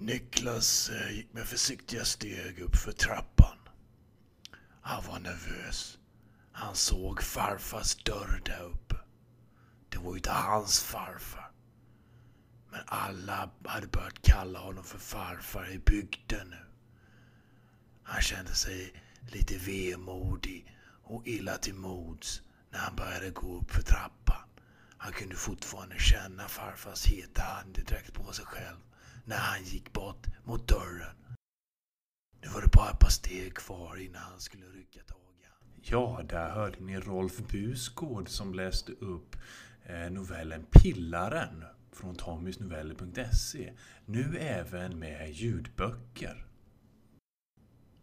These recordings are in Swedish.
Niklas eh, gick med försiktiga steg upp för trappan. Han var nervös. Han såg farfars dörr där uppe. Det var ju inte hans farfar. Men alla hade börjat kalla honom för farfar i bygden nu. Han kände sig lite vemodig och illa till mods när han började gå upp för trappan. Han kunde fortfarande känna farfars heta andedräkt på sig själv när han gick bort mot dörren. Nu var det bara ett par steg kvar innan han skulle rycka tag i. Ja, där hörde ni Rolf Busgård som läste upp eh, novellen Pillaren från tommysnoveller.se. Nu även med ljudböcker.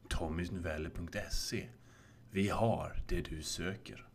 tommysnoveller.se. Vi har det du söker.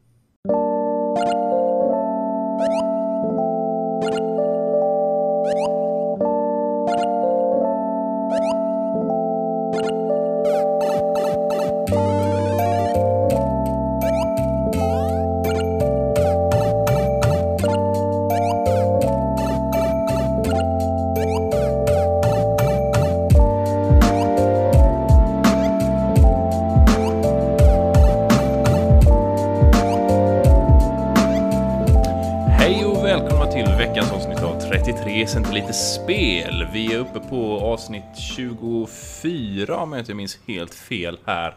Vi är uppe på avsnitt 24 om jag inte minns helt fel här.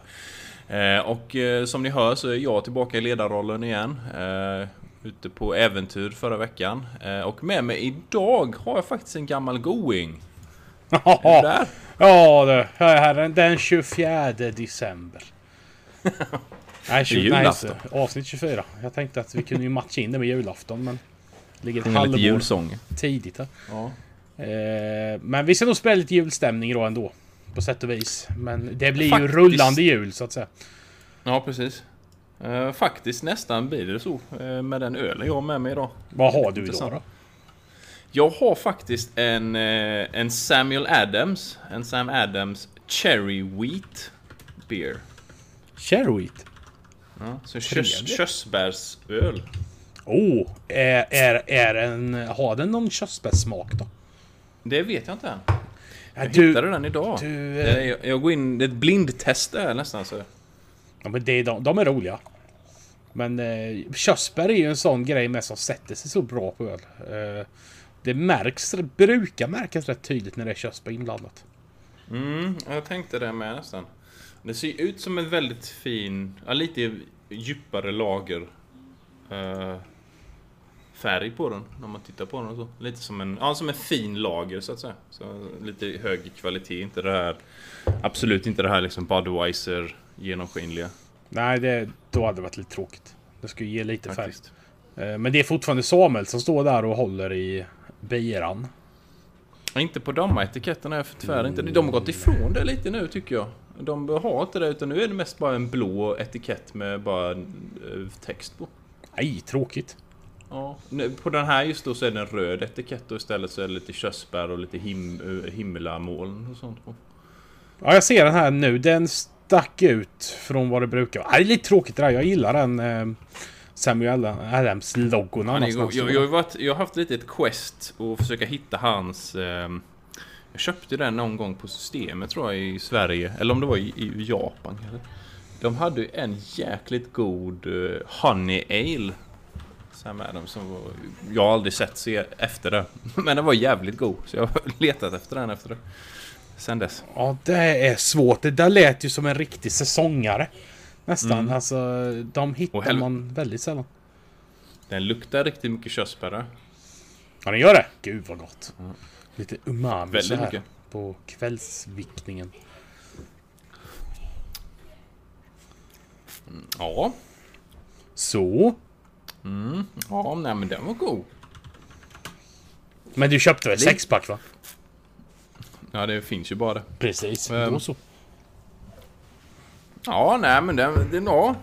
Eh, Och eh, som ni hör så är jag tillbaka i ledarrollen igen. Eh, Ute på äventyr förra veckan. Och med mig idag har jag faktiskt en gammal going. Är du Ja, där? ja det. Här är den, den 24 december. Nej, 20, nej, avsnitt 24. Jag tänkte att vi kunde ju matcha in det med julafton, men... Ligger ett halvår julsång. tidigt här. Ja. Eh, men vi ska nog spela lite julstämning då ändå. På sätt och vis. Men det blir Faktiskt. ju rullande jul, så att säga. ja, precis. Eh, Faktiskt nästan blir det så eh, med den ölen jag har med mig idag. Vad har du idag då? Jag har faktiskt en, en Samuel Adams. En Sam Adams Cherry Wheat Beer. Cherry wheat. Ja, så körs, körsbärsöl. Oh, är, är, är en, har den någon körsbärssmak då? Det vet jag inte än. Ja, Jag du, hittade den idag. du, Det eh, jag, jag går in, det är ett blindtest där nästan så. Ja, men det, är de, de är roliga. Men eh, körsbär är ju en sån grej med som sätter sig så bra på öl. Eh, det märks, det brukar märkas rätt tydligt när det är körsbär inblandat. Mm, jag tänkte det med nästan. Det ser ut som en väldigt fin, ja, lite djupare lager. eh, färg på den när man tittar på den och så. Lite som en, ja, som en fin lager så att säga. Så lite högre kvalitet, inte det här Absolut inte det här liksom Budweiser genomskinliga Nej, det, då hade det varit lite tråkigt. Det skulle ge lite färg. faktiskt. Eh, men det är fortfarande Samuel som står där och håller i biran. Inte på de etiketterna är tyvärr inte. De har gått ifrån det lite nu tycker jag. De har inte det utan nu är det mest bara en blå etikett med bara eh, text på. Nej, tråkigt. Ja, på den här just då så är det en röd etikett och istället så är det lite körsbär och lite him eh, himlamoln och sånt på. Ja, jag ser den här nu. Den stack ut från vad det brukar vara. Ja, Det är lite tråkigt det där. Jag gillar den eh, Samuel annars jag, jag, jag, har varit, jag har haft lite ett quest och försöka hitta hans... ehm, jag köpte den någon gång på systemet tror jag i Sverige, eller om det var i, i Japan kanske. De hade ju en jäkligt god eh, Honey Ale. Som var, jag har aldrig sett se efter det. Men den var jävligt god, så jag har letat efter den efter det. Sen dess. Ja, det är svårt. Det där lät ju som en riktig säsongare. Nästan. Mm. Alltså, de hittar man väldigt sällan. Den luktar riktigt mycket körsbär. Ja, den gör det. Gud vad gott. Lite umami Väldigt så här mycket. på kvällsviktningen. Ja. Så. Ja, nej men den var god. Men du köpte väl sexpack va? Ja, det finns ju bara det. Precis. Ehm. Då så. Ja, nej men den, den var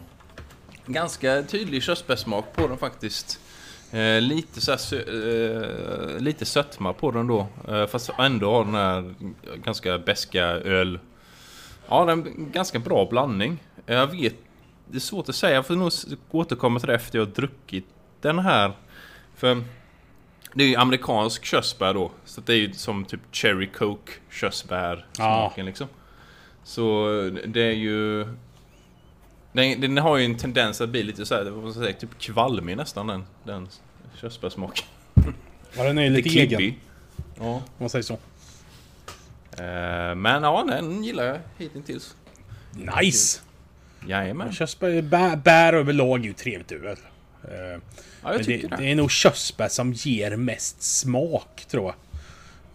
ganska tydlig körsbärssmak på den faktiskt. Eh, lite så här, eh, lite sötma på den då. Eh, fast ändå har den här ganska beska öl. Ja, det är en ganska bra blandning. Jag vet, det är svårt att säga. Jag får nog återkomma till det efter jag har druckit den här. För Det är ju amerikansk körsbär då. Så det är ju som typ cherry coke körsbär smaken liksom. Så det är ju... Den, den har ju en tendens att bli lite såhär, vad man säga, typ kvalmig nästan den, den körsbärssmaken. Ja, den är ju Lite lite egen. Ja. Om man säger så. Eh, Men ja, den gillar jag hittills. Nice! Jajamän. Körsbär, bär, bär överlag är ju trevligt öl. Eh, Ja, jag Men det, tycker det. det är nog körsbär som ger mest smak, tror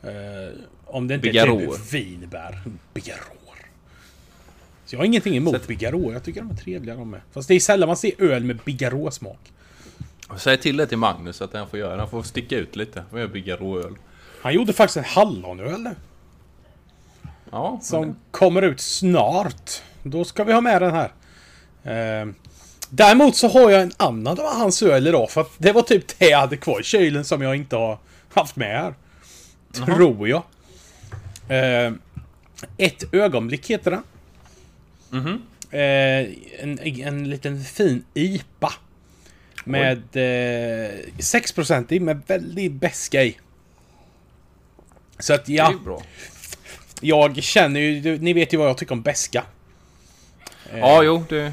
jag. Eh, om det inte är Bigarråer. typ vinbär. Bigarråer. Så jag har ingenting emot Så- bigarråer. Jag tycker de är trevliga de med. Fast det är sällan man ser öl med bigarråsmak. Säg till det till Magnus att han får göra. Han får sticka ut lite. Han får göra bygga råöl. Han gjorde faktiskt en hallonöl nu. Ja, Som men- kommer ut snart. Då ska vi ha med den här. Eh, däremot så har jag en annan av hans öl idag. För att det var typ det jag hade kvar i kylen som jag inte har haft med här. Tror jag. Eh, ett ögonblick heter den. Mhm. Eh, en, en liten fin IPA. Med eh, 6% i, med väldigt beska i. Så att ja, jag känner ju, ni vet ju vad jag tycker om beska. Ja, jo, det...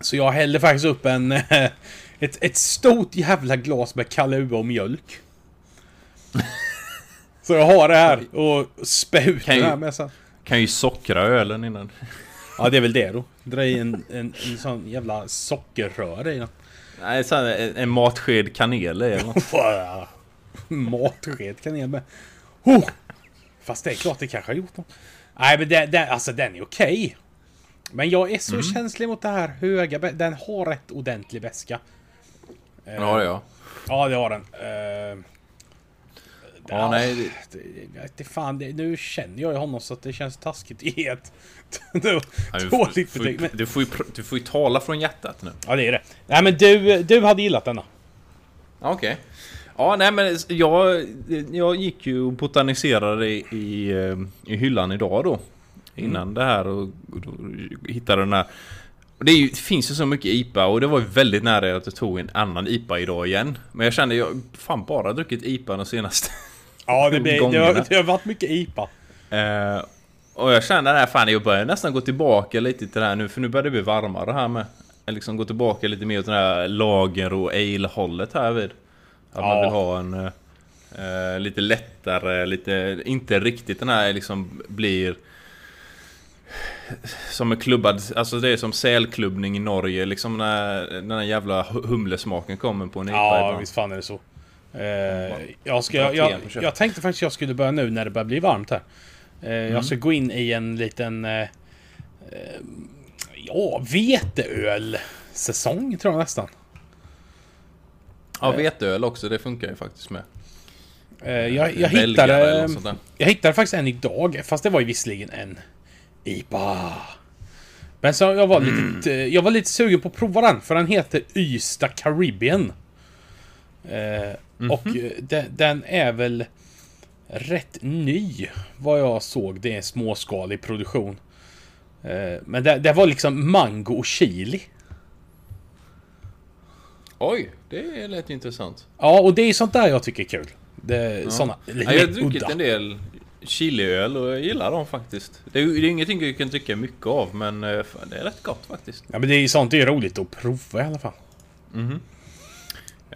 Så jag hällde faktiskt upp en... Ett, ett stort jävla glas med Kahlua och mjölk. Så jag har det här och spä ut Kan det här med sen. Kan ju sockra ölen innan. Ja, det är väl det då. Dra i en, en, en sån jävla sockerrör i den. Nej, så en, en matsked kanel eller något. Matsked kanel med. Oh! Fast det är klart det kanske har gjort något. Nej men den, den, alltså den är okej. Men jag är så känslig mot det här höga Den har rätt ordentlig beska. Eh, Ja, det ja. Ja det har den. Uh, Ja, nej. det- det, inte fan, det, nu känner jag ju honom så att det känns taskigt ge ett det dåligt betyg. Men, du, får ju, du får ju tala från hjärtat nu. ja det är det. Nej men du, du hade gillat denna. Okej. Ja, nej men jag, jag gick ju och botaniserade i, i, eh, i hyllan idag då. Innan det här och, och hittade den här. Det, ju, det finns ju så mycket IPA och det var ju väldigt nära att jag tog en annan IPA idag igen. Men jag kände jag fan bara druckit IPA de senaste. Ja det, blir, det, har, det har varit mycket IPA. Eh, och jag kände där fan jag börjar nästan gå tillbaka lite till det här nu för nu börjar det bli varmare här med. Jag liksom gå tillbaka lite mer åt det här lager och ale-hållet här vid. Att man Ja. vill ha en eh, lite lättare, lite, inte riktigt den här liksom blir som är klubbad, alltså det är som sälklubbning i Norge liksom när den här jävla hu- humlesmaken kommer på en IPA Ja ibland. visst fan är det så. Eh, jag, ska, jag, jag, jag tänkte faktiskt jag skulle börja nu när det börjar bli varmt här. Eh, Mm. Jag ska gå in i en liten... Eh, eh, ja, veteöl-säsong tror jag nästan. Ja, veteöl också, det funkar ju faktiskt med. Eh, jag, jag, hittade, där. jag hittade faktiskt en idag, fast det var ju visserligen en IPA. Men så jag var, lite, jag var lite sugen på att prova den, för den heter Ystad Caribbean. Eh, Och eh, den, den är väl rätt ny, vad jag såg. Det är en småskalig produktion. Eh, men det, det var liksom mango och chili. Oj, det lät intressant. Ja, och det är sånt där jag tycker är kul. Det, Såna, Ja, jag har druckit udda. en del chiliöl och jag gillar dem faktiskt. Det är, det är ingenting jag kan tycka mycket av men eh, fan, det är rätt gott faktiskt. Ja, men det är sånt det är roligt att prova i alla fall.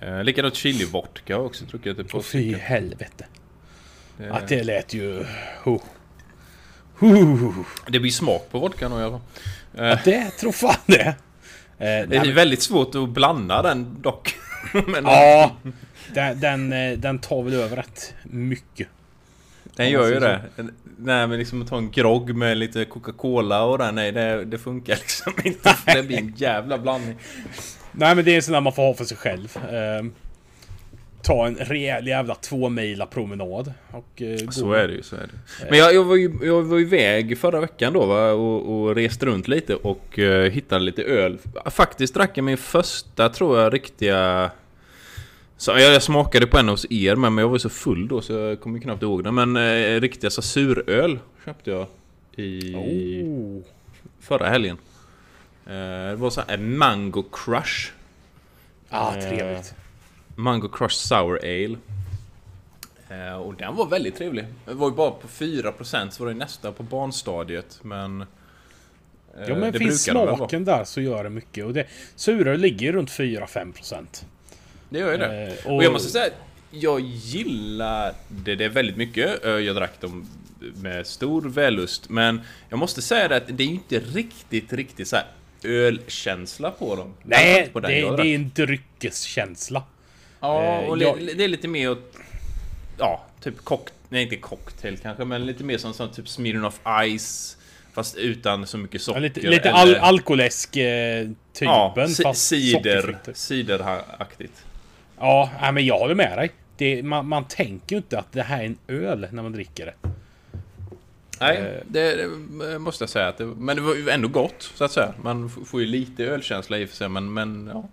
Eh, likadant chili-vodka har jag också druckit par Och fy helvete. Det, Att det lät ju... Ho. det blir smak på vodkan i alla fall. Eh, Ja, det tror fan det. Eh, det är men- väldigt svårt att blanda den dock. men Ja, den, den, eh, den tar väl över rätt mycket. Den gör ju det. Nej men liksom att ta en grogg med lite Coca-Cola och den, nej det, det funkar liksom inte. Det blir en jävla blandning. Nej, men det är en sån där man får ha för sig själv. Eh, ta en rejäl jävla två mila promenad. Och, eh, Så är det ju, så är det. Men jag, jag, var ju, jag var iväg förra veckan då va, och, och reste runt lite och eh, hittade lite öl. Faktiskt drack jag min första, tror jag, riktiga... Så jag, jag smakade på en hos er men jag var så full då så jag kommer knappt ihåg det. Men eh, riktiga suröl köpte jag i Oh. förra helgen. Eh, det var så här en Mango Crush. Ah, Eh, trevligt. Mango Crush Sour Ale. Eh, och den var väldigt trevlig. Det var ju bara på 4% så var det nästan på barnstadiet men... eh, Ja men det finns smaken där så gör det mycket. Och det, suröl ligger runt 4-5%. Det gör ju det. Eh, och... jag måste säga, jag gillar det, väldigt mycket. Eh, Jag drack dem med stor vällust. Men jag måste säga det att det är ju inte riktigt, riktigt så här ölkänsla på dem. Nej, på det, det är en dryckeskänsla. Ja, Eh, och jag- det är lite mer åt... Ja, typ cock... Nej, inte cocktail kanske, men lite mer som sån typ Smirnoff Ice. Fast utan så mycket socker. Ja, lite lite al eller- alkoläsk-typen Ja, si- fast cider, sockerfritt. cideraktigt. Ja, nej, men jag håller med dig. Det, man, man tänker ju inte att det här är en öl när man dricker det. Nej, Eh. det, det måste jag säga att det, Men det var ju ändå gott, så att säga. Man får ju lite ölkänsla i och för sig, men, men ja.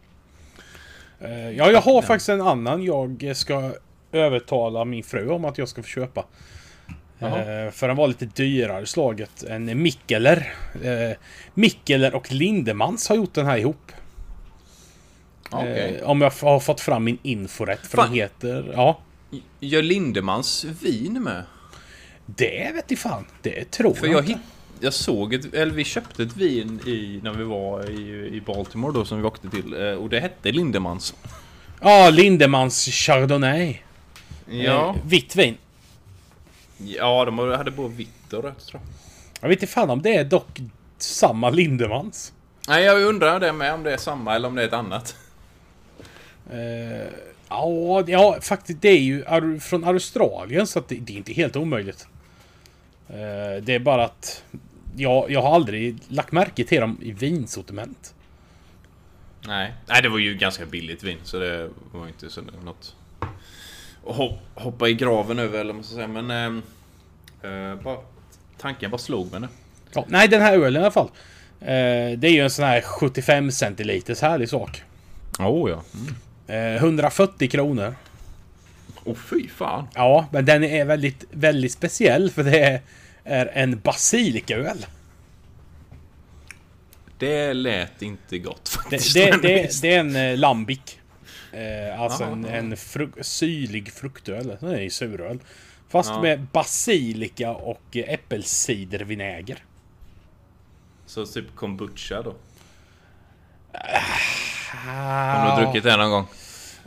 Eh, Ja, jag har faktiskt en annan jag ska övertala min fru om att jag ska få köpa. Jaha. Eh, För den var lite dyrare slaget. En Mikkeler. Eh, Mikkeler och Lindemans har gjort den här ihop. Okej. Eh, Om jag har fått fram min info rätt. För Fan. den heter... Ja. Gör Lindemans vin med? Det vet i fan. Det tror För jag, jag, inte. jag såg ett, eller vi köpte ett vin i, när vi var i, i Baltimore då som vi åkte till. eh, Och det hette Lindemans. Ja, Lindemans Chardonnay. Ja. Eh, vitt vin. Ja, de hade både vitt och rött tror jag. Jag vet inte fan om det är dock samma Lindemans. Nej, jag undrar det med om det är samma eller om det är ett annat. Eh, ja, ja, faktiskt. Det är ju från Australien så det, det är inte helt omöjligt. Eh, det är bara att jag, jag har aldrig lagt märke till dem i vinsortiment. Nej. Nej, det var ju ganska billigt vin så det var inte så något... att hop- hoppa i graven över eller vad man ska säga men... eh, bara, tanken bara slog mig nu. Ja, nej, den här ölen i alla fall. Det är ju en sån här 75 centiliters härlig sak. Oh ja. Eh, 140 kronor. Åh oh, fy fan. Ja, men den är väldigt, väldigt speciell för det är, en basilikaöl. Det lät inte gott Det, faktiskt. det, det, visst. det är en eh, lambic. Eh, alltså Aha, en, en fru- syrlig fruktöl. Den är ju suröl. Fast Ja. med basilika och eh, äppelcidervinäger. Så typ kombucha då? Har du druckit det någon gång?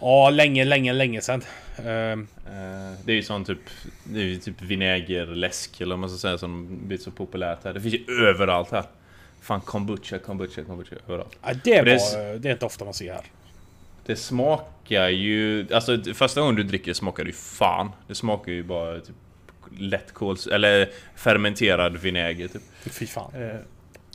Ja, länge, länge, länge sedan. Ehm, Eh, Det är ju sån typ... Det är ju typ vinägerläsk eller vad man ska säga som blivit så populärt här. Det finns ju överallt här. Fan kombucha, kombucha, kombucha överallt. ja, det, det är var, det är inte ofta man ser här. Det smakar ju... Alltså första gången du dricker det smakar det ju fan. Det smakar ju bara typ lättkols... Eller fermenterad vinäger typ. Fy fan.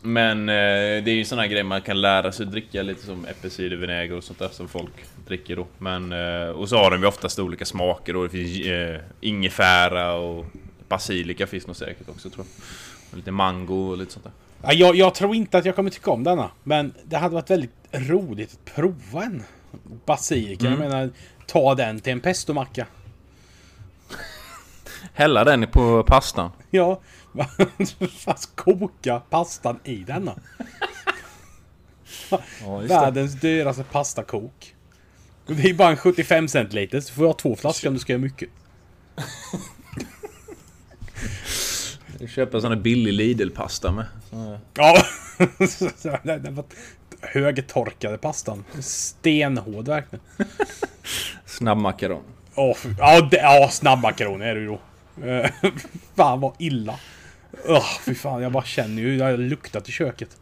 Men eh, det är ju såna grejer man kan lära sig att dricka lite som äppelcidervinäger och sånt där som folk dricker då. Men... Eh, och så har de ju oftast olika smaker och det finns eh, ingefära och basilika finns nog säkert också tror jag. Och lite mango och lite sånt där. Ja, jag, jag tror inte att jag kommer tycka om denna. Men det hade varit väldigt roligt att prova en basilika. Mm. Jag menar, ta den till en pestomacka. Hälla den på pastan. Ja, fast koka pastan i denna. Ja, Världens dyraste pastakok. Och Det är bara en 75 centiliter, så får jag två flaskor om du ska göra mycket. Köpa sån här billig Lidl-pasta med. Så- Ja! Den var högtorkade pastan. Stenhård verkligen. Snabbmakaron. Fy- ja, det, ja snabbmakaroner är det ju då. Eh, fan vad illa. Öh, fy fan, jag bara känner ju, jag har luktat i köket.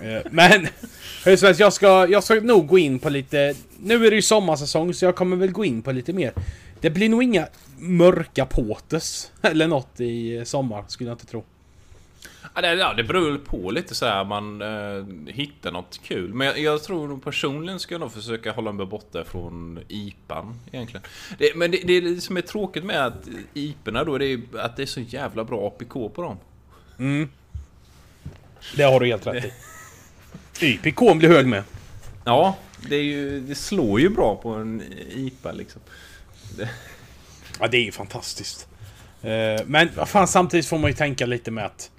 Eh, men, hur som helst, jag ska, jag ska nog gå in på lite... Nu är det ju sommarsäsong, så jag kommer väl gå in på lite mer. Det blir nog inga mörka påtes eller något i sommar, skulle jag inte tro. Ja, det, ja, det beror på lite så här man eh, hittar något kul. Men jag, jag tror nog personligen ska jag nog försöka hålla mig borta från IPan egentligen. Det, men det, det som är tråkigt med att IPorna då, det är att det är så jävla bra APK på dem. Det har du helt rätt i. YPK blir hög med. Ja, det, ju, det slår ju bra på en IPA liksom. Ja, det är ju fantastiskt. Eh, Men fan, samtidigt får man ju tänka lite med att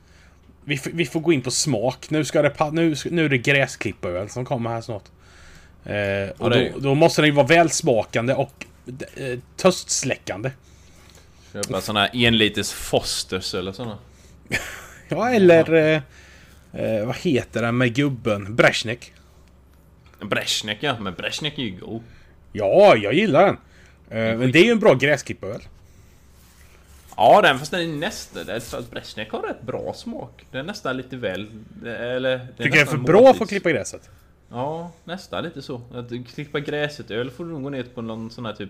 vi, vi får gå in på smak. Nu, ska det, nu, nu är det gräsklipparöl som kommer här snart. Eh, och då, då måste den ju vara välsmakande och eh, töstsläckande. Köpa såna här enliters Fosters eller såna. Ja, eller... Eh, eh, vad heter den med gubben? Brezjnek. Brezjnek ja, men Brezjnek är ju god. Ja, jag gillar den. Eh, men det är ju en bra gräsklipparöl. Ja, den fast den är nästan... Brezjnek har rätt bra smak. Den är nästan lite väl... Eller... Tycker du det är för bra för att klippa gräset? Ja, nästan lite så. Att klippa gräset öl får du nog gå ner på någon sån här typ...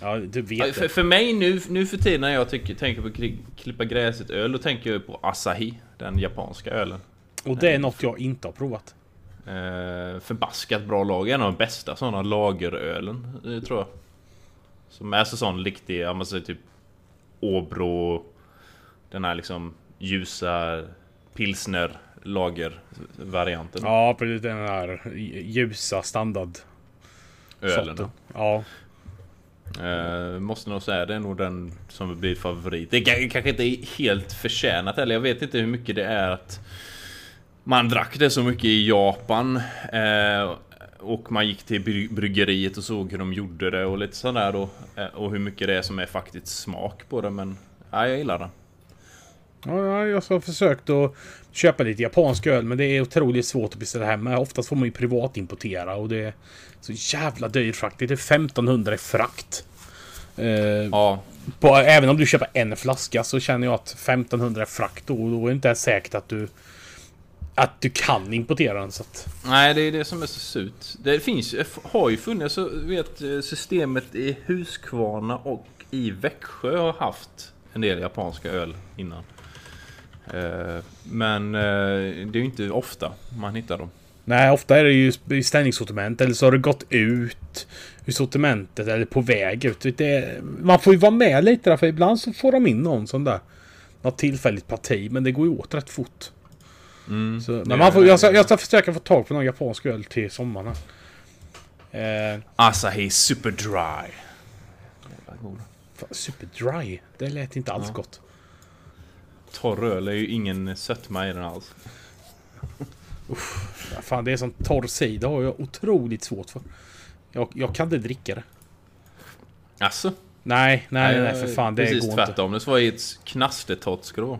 Ja, du vet Ja. För, för mig nu, nu för tiden när jag tycker, tänker på kli- klippa gräset öl, då tänker jag på Asahi. Den japanska ölen. Och det är något jag inte har provat. Eh, förbaskat bra lag. En av de bästa sådana lagerölen, eh, tror jag. Som är så sån riktig, ja man säger typ Åbro Den här liksom ljusa pilsner lagervarianten. Ja, precis den här ljusa standard. ölen. Ja. Eh, måste nog säga det är nog den som blir favorit. Det kanske inte är helt förtjänat eller jag vet inte hur mycket det är att man drack det så mycket i Japan. Eh, och man gick till bry- bryggeriet och såg hur de gjorde det och lite sådär då. Eh, och hur mycket det är som är faktiskt smak på det men ja, jag gillar den. Ja, ja, jag har försökt att köpa lite japansk öl, men det är otroligt svårt att beställa hem. Oftast får man ju privatimportera och det är så jävla dyrt frakt. Det är 1500 i frakt. Eh, Ja, på, även om du köper en flaska så känner jag att 1500 i frakt då, då är det inte säkert att du att du kan importera den. Så att, Nej, det är det som är så surt. Det finns har ju funnits, så vet eh, systemet i Huskvarna och i Växjö har haft en del japanska öl innan. Eh, Men eh, det är ju inte ofta man hittar dem. nej, ofta är det ju i ställningssortiment eller så har det gått ut ur sortimentet eller på väg ut. Det, man får ju vara med lite där för ibland så får de in någon sån där något tillfälligt parti, men det går ju åt rätt fort. Mm. Så, men man får, jag, ska, jag ska försöka få tag på någon japansk öl till sommaren. Eh, Asahi Super Dry. Super dry. Det lät inte alls Ja. gott. Torr öl är ju ingen sötma i den alls. Ja, fan, det är som torr cider har jag otroligt svårt för. Jag, jag kan inte dricka det. Alltså, Nej, nej, nej, för fan. Det Precis går inte. tvärtom. Det ska vara i ett knastertott ska det vara.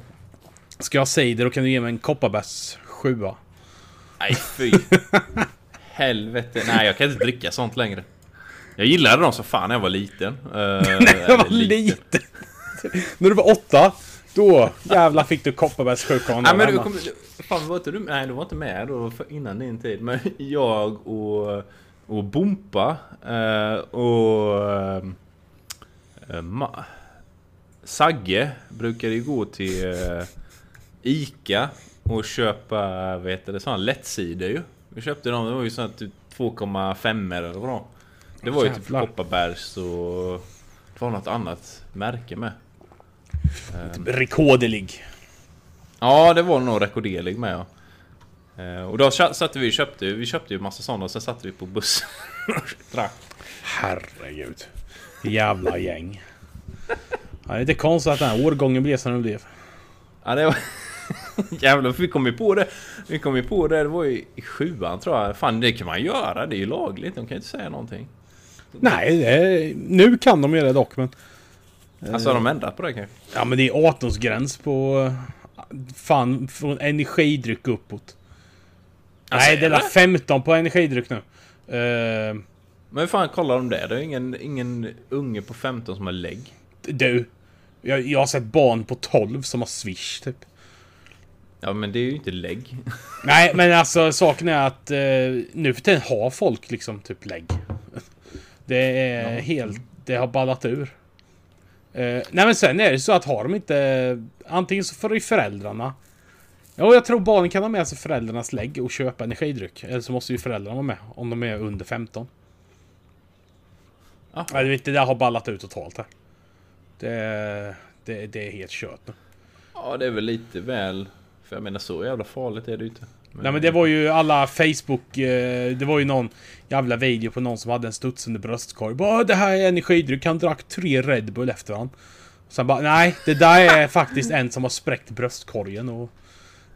Ska jag ha cider då kan du ge mig en kopparbärs sjua. Nej fy. Helvete. Nej jag kan inte dricka sånt längre. Jag gillade dem så fan när jag var liten. Uh, När jag var liten. När du var åtta. Då jävlar fick du kopparbärs sjuka Nej men du kom, Fan var inte du Nej du var inte med då innan din tid. Men jag och, och Bompa eh, och eh, ma, Sagge brukade ju gå till Ica och köpa, vad heter det, sådana lättsidor ju. Vi köpte dem, det var ju sådana typ 2,5 eller vad det var. Det var ju typ Jävlar. kopparbärs och det var något annat märke med. Rekordelig. Ja, det var nog rekorderlig med ja. Eh, Och då satte vi och köpte, vi köpte ju massa sådana och sen satte vi på bussen och drack. Herregud. Jävla gäng. Ja, det är inte konstigt att den här årgången blev som den blev. Ja, det var... Jävlar, för vi kom ju på det. Vi kom ju på det, det var ju i sjuan tror jag. Fan, det kan man göra. Det är ju lagligt. De kan ju inte säga någonting. Nej, det, nu kan de göra det dock men... Alltså har de ändrat på det kanske? Ja men det är 18-årsgräns på... eh, Fan, från energidryck uppåt. Alltså, Nej, det är är det? 15 på energidryck nu. Eh, Men hur fan kollar de det? Det är ingen, ingen unge på 15 som har lägg. du. Jag, jag har sett barn på 12 som har swish typ. Ja, men det är ju inte lägg. Nej, men alltså saken är att eh, nu för tiden har folk liksom typ lägg. Det är Ja. helt... Det har ballat ur. Eh, nej men sen är det så att har de inte... Antingen så får ju föräldrarna... Ja, jag tror barnen kan ha med sig föräldrarnas lägg och köpa energidryck. Eller så måste ju föräldrarna vara med om de är under 15. Jaha. Nej, vet, det där har ballat ut totalt här. Det, det, det är helt kört nu. Ja, det är väl lite väl... För jag menar, så jävla farligt är det ju inte. Nej men det var ju alla Facebook... Eh, det var ju någon jävla video på någon som hade en studsande bröstkorg. Bara det här är energidryck. Han drack tre Red Bull efter han. Sen bara nej, det där är faktiskt en som har spräckt bröstkorgen och...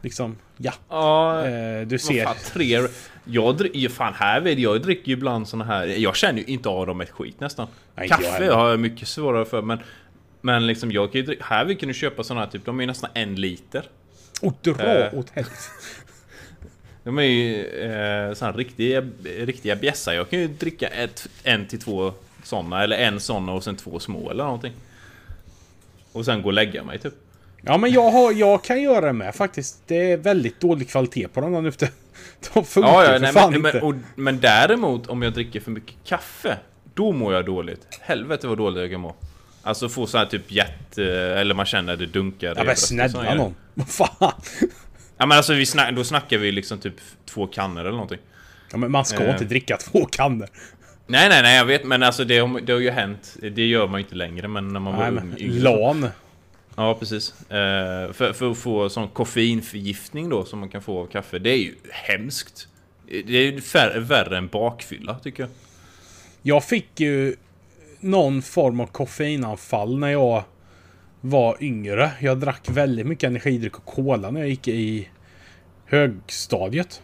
Liksom, ja. Ja, Eh, du ser. fan, tre... Jag dricker fan här vet jag, jag dricker ju ibland såna här... Jag känner ju inte av dem ett skit nästan. Nej, jag Kaffe heller. har jag mycket svårare för men... Men liksom jag kan ju dricka... Här vi kan du köpa såna här typ, de är ju nästan en liter. Och dra Eh. åt helvete. De är ju eh, här riktiga, riktiga bjässar. Jag kan ju dricka ett, en till två såna, eller en sån och sen två små eller någonting. Och sen gå och lägga mig typ. Ja, men jag, har, jag kan göra det med faktiskt. Det är väldigt dålig kvalitet på dem där ute. De funkar Ja, ja, för nej, fan men, inte. men, och, men däremot om jag dricker för mycket kaffe, då mår jag dåligt. Helvete vad dåligt jag kan må. Alltså få så här typ hjärt... eh, Eller man känner det dunkar ja, men snälla någon. Vad fan. Ja men alltså vi snack, då snackar vi liksom typ två kannor eller någonting. Ja, men man ska Eh. inte dricka två kannor. Nej nej nej jag vet men alltså det, har- det har ju hänt. Det gör man ju inte längre men när man var Nej, ung. men yngre. LAN. Ja precis. Eh, för, för att få sån koffeinförgiftning då som man kan få av kaffe. Det är ju hemskt. Det är ju värre än bakfylla tycker jag. Jag fick ju någon form av koffeinanfall när jag var yngre. Jag drack väldigt mycket energidryck och cola när jag gick i högstadiet.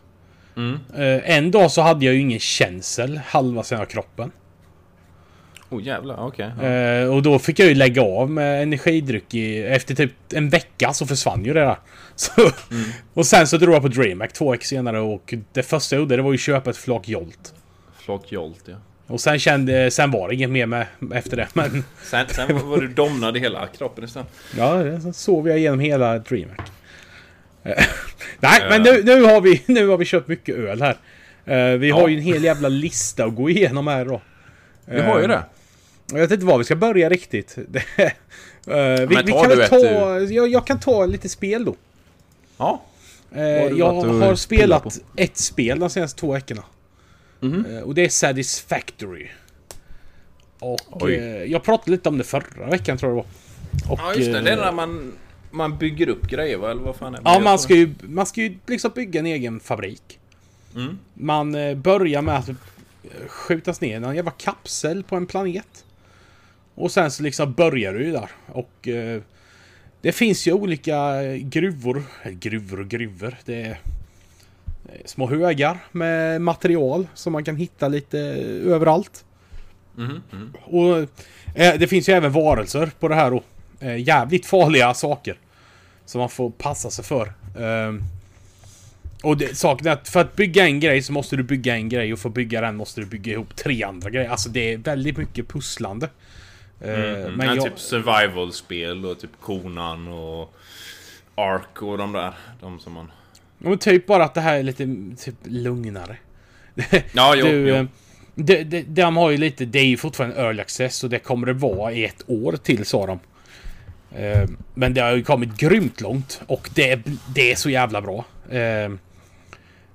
Mm. Eh, en dag så hade jag ju ingen känsel halva sidan av kroppen. Oh jävlar, okej. ja. Eh, och då fick jag ju lägga av med energidryck i, efter typ en vecka så försvann ju det där. Så, Mm. Och sen så drog jag på DreamHack två veckor senare och det första jag gjorde det var ju köpa ett flak Jolt. Flak Jolt ja. Och sen kände, sen var det inget mer med efter det. Men Sen, sen var du domnad i hela kroppen istället. ja, sen sov jag igenom hela DreamHack. Eh, Nej, men nu, nu, har vi, nu har vi köpt mycket öl här. Eh, vi har Ja. ju en hel jävla lista att gå igenom här då. Vi har ju det. Jag vet inte var vi ska börja riktigt. Eh, vi, Men vi kan du väl ta... Jag, jag kan ta lite spel då. Ja. Eh, jag har spelat ett spel de senaste två veckorna. Eh, och det är Satisfactory. Och Oj. eh, jag pratade lite om det förra veckan tror jag det var. Och, Ja just det, det är eh, när man, man bygger upp grejer va? Eller vad fan är det? Ja, man ska, ju, man ska ju liksom bygga en egen fabrik. Mm. Man eh, börjar med att eh, skjutas ner i en jävla kapsel på en planet. Och sen så liksom börjar du ju där. Och eh, det finns ju olika eh, gruvor. Gruvor och gruvor. Det är eh, små högar med material som man kan hitta lite eh, överallt. Mhm, mhm. Och eh, det finns ju även varelser på det här då. Eh, jävligt farliga saker. Som man får passa sig för. Ehm, och det, saken är att för att bygga en grej så måste du bygga en grej och för att bygga den måste du bygga ihop tre andra grejer. Alltså det är väldigt mycket pusslande. Eh, Mm, men ja, jag, Typ survival-spel och typ Konan och Ark och de där. De som man... Men typ bara att det här är lite typ lugnare. Ja, jo, du, jo. eh, De, de, de har ju lite, det är ju fortfarande early access och det kommer det vara i ett år till sa de. Eh, Men det har ju kommit grymt långt och det, är- det är så jävla bra. Eh,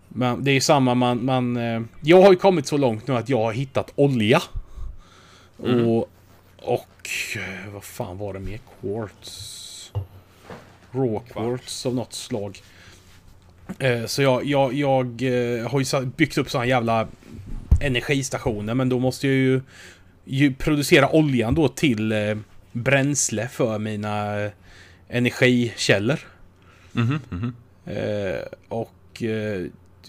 Men det är ju samma man, man... Jag har ju kommit så långt nu att jag har hittat olja. Och... Och... eh, Vad fan var det mer? Quartz? Raw quartz av något slag. Eh, Så jag, jag, jag eh, har ju byggt upp såna jävla energistationer men då måste jag ju, ju producera oljan då till eh, bränsle för mina energikällor. Mhm. Eh, och eh,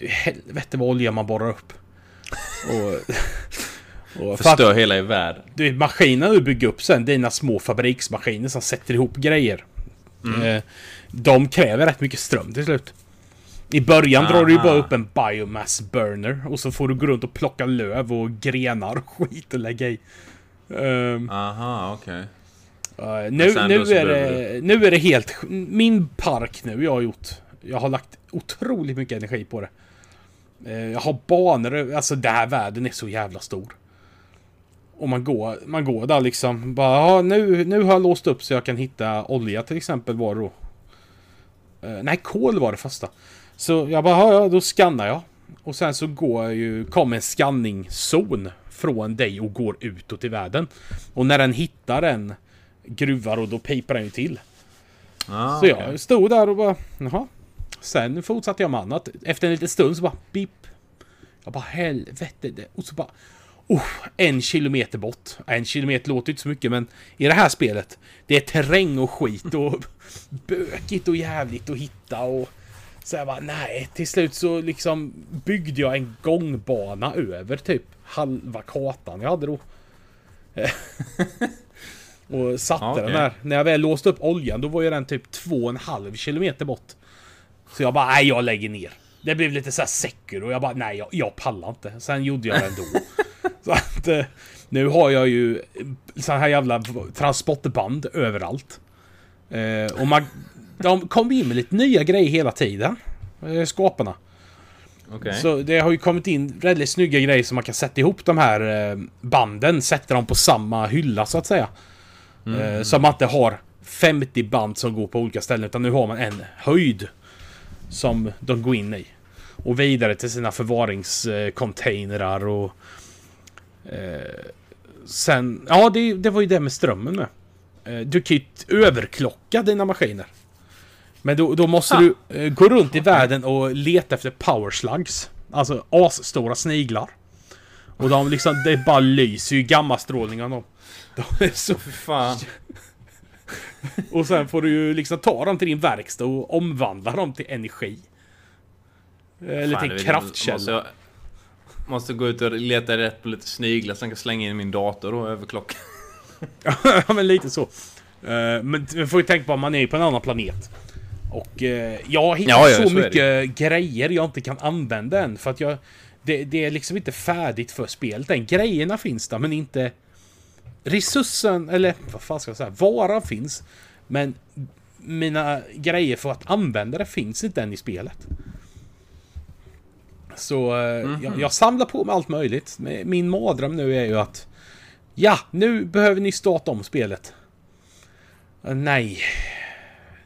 helvete vad olja man borrar upp. Och, och för att, Förstör hela i världen. du, vet, maskinen du bygger upp sen, dina små fabriksmaskiner som sätter ihop grejer. Eh, de kräver rätt mycket ström till slut. I början drar du ju Aha. bara upp en biomass burner och så får du gå runt och plocka löv och grenar och skit och lägga i. Ehm, Aha, okej. eh, nu, sen nu, så är det, nu är det helt... Min park nu jag har gjort. Jag har lagt otroligt mycket energi på det. Eh, jag har banor, alltså den här världen är så jävla stor. Och man går, man går där liksom. Bara, ja, nu, nu har jag låst upp så jag kan hitta olja till exempel var då. Eh, nej, kol var det första. Så jag bara, ja, då skannar jag. Och sen så går jag ju, kommer en skanningszon från dig och går utåt i världen. Och när den hittar en gruvar och då pipar den ju till. Ah, Så jag stod där och bara, jaha. Sen fortsatte jag med annat. Efter en liten stund så bara, pip. Jag bara, helvete. det- Och så bara, oh, en kilometer bort. En kilometer låter inte så mycket, men i det här spelet, det är terräng och skit och bökigt och jävligt att hitta och... Så jag bara, nej. Till slut så liksom byggde jag en gångbana över typ halva kartan jag hade då. och satte okej. den där. När jag väl låste upp oljan, då var ju den typ två och en halv kilometer bort. Så jag bara, nej jag lägger ner. Det blev lite så här säker och jag bara, nej jag, jag pallar inte. Sen gjorde jag det ändå. så att eh, nu har jag ju så här jävla transportband överallt. Eh, och man, de kom in med lite nya grejer hela tiden. Eh, skaparna. Okej. Så det har ju kommit in väldigt snygga grejer som man kan sätta ihop de här eh, banden, sätta dem på samma hylla så att säga. Eh, så man inte har 50 band som går på olika ställen utan nu har man en höjd som de går in i. Och vidare till sina förvaringscontainrar och... Eh, sen... Ja, det, det var ju det med strömmen med. Du kan ju överklocka dina maskiner. Men då, då måste Ha. du eh, gå runt i världen och leta efter power slugs. Alltså asstora sniglar. Och de liksom, det bara lyser ju gammastrålning av dem. De är så fan. och sen får du ju liksom ta dem till din verkstad och omvandla dem till energi. Eller Fan, till en kraftkälla. Måste, jag, måste gå ut och leta rätt på lite sniglar jag kan slänga in min dator och överklocka. ja, men lite så. Eh, men vi får ju tänka på att man är på en annan planet. Och eh, jag har hittat Ja, ja, så, så mycket grejer jag inte kan använda än. För att jag... Det, det är liksom inte färdigt för spelet än. Grejerna finns där, men inte... Resursen, eller vad fan ska jag säga? Varan finns. Men mina grejer för att använda det finns inte än i spelet. Så eh, Mhm. jag, jag samlar på mig allt möjligt. Min mardröm nu är ju att... Ja, nu behöver ni starta om spelet. Eh, nej.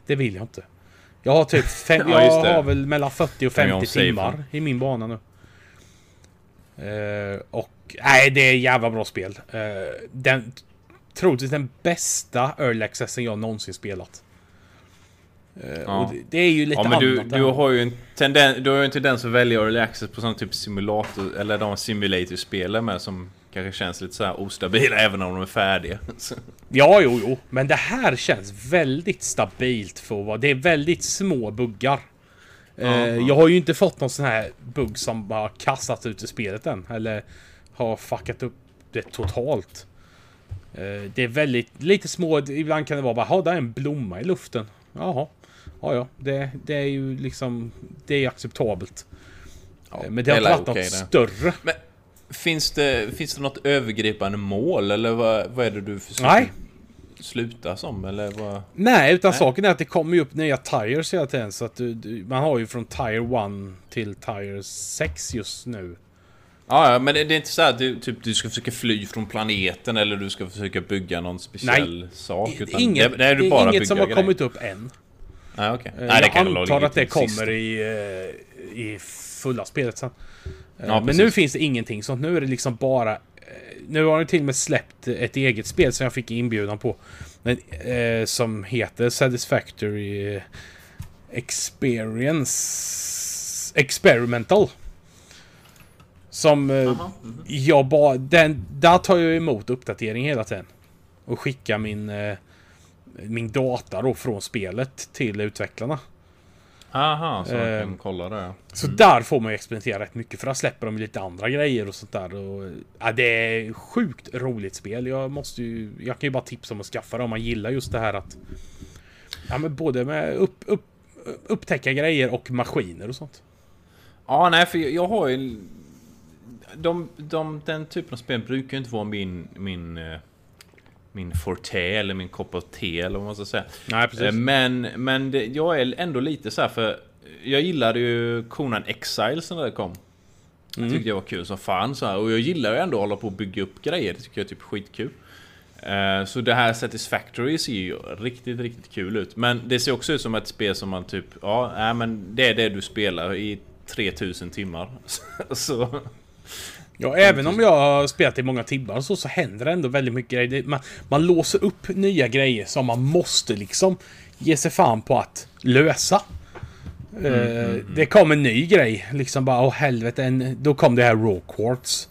Det vill jag inte. Jag har typ fem, Ja, jag har väl mellan 40 och Stänger om 50 safen. timmar i min bana nu. Eh, och nej, det är jävla bra spel. Uh, den, troligtvis den bästa early accessen jag någonsin spelat. Eh, Ja. och det, det är ju lite Ja men du, annat. du har ju en tendens, du har ju en tendens att välja early access på sån typ simulator, eller de simulator-spel med som kanske känns lite så här ostabila även om de är färdiga. Ja, jo, jo. Men det här känns väldigt stabilt för att vara... Det är väldigt små buggar. Eh, ja. Jag har ju inte fått någon sån här bugg som bara kastat ut i spelet än. Eller har fuckat upp det totalt. Eh, det är väldigt... Lite små... Ibland kan det vara bara, ja, där är en blomma i luften. Jaha. Ja, ja. Det, det är ju liksom... Det är acceptabelt. Ja, Eh, Men det har inte varit något det. större. Finns det, finns det något övergripande mål eller vad, vad är det du försöker Nej. sluta som? Eller vad? Nej, utan Nej. saken är att det kommer ju upp nya tires hela tiden. Så att du, du, man har ju från Tire 1 till Tire 6 just nu. Ja, ja, men det, det är inte så att du, typ, du ska försöka fly från planeten eller du ska försöka bygga någon speciell sak. Utan Inget, det, är du bara inget som har grejer. kommit upp än. Nej, okej. Eh, Nej, det jag kan antar att det kommer i, eh, i fulla spelet sen. Eh, Ja, Men precis. nu finns det ingenting sånt. Nu är det liksom bara... eh, Nu har de till och med släppt ett eget spel som jag fick inbjudan på. Men, eh, som heter Satisfactory Experience... Experimental. Som eh, mhm. jag bara... Den, där tar jag emot uppdatering hela tiden. Och skickar min... Eh, min data då från spelet till utvecklarna. Aha, så jag Eh, kan kolla det. ja. Så där får man ju experimentera rätt mycket för där släpper de lite andra grejer och sånt där. Och, ja, det är sjukt roligt spel. Jag måste ju... Jag kan ju bara tipsa om att skaffa det om man gillar just det här att... Ja men både med upp, upp, upptäcka grejer och maskiner och sånt. Ja, nej, för jag, jag har ju... De, de, den typen av spel brukar ju inte vara min... Min, eh, min forte eller min kopp av te eller vad man ska säga. Nej Eh, Men, men det, jag är ändå lite så här för... Jag gillade ju Conan Exiles när det kom. Jag Mm. tyckte det var kul som fan så här. Och jag gillar ju ändå att hålla på och bygga upp grejer. Det tycker jag är typ skitkul. Eh, Så det här Satisfactory ser ju riktigt, riktigt kul ut. Men det ser också ut som ett spel som man typ... Ja, nej, men det är det du spelar i 3000 timmar. Så... Ja, även om jag har spelat i många timmar så, så händer det ändå väldigt mycket grejer. Man, man låser upp nya grejer som man måste liksom ge sig fan på att lösa. Eh, Det kom en ny grej. Liksom bara, åh helvete. En, då kom det här raw quartz.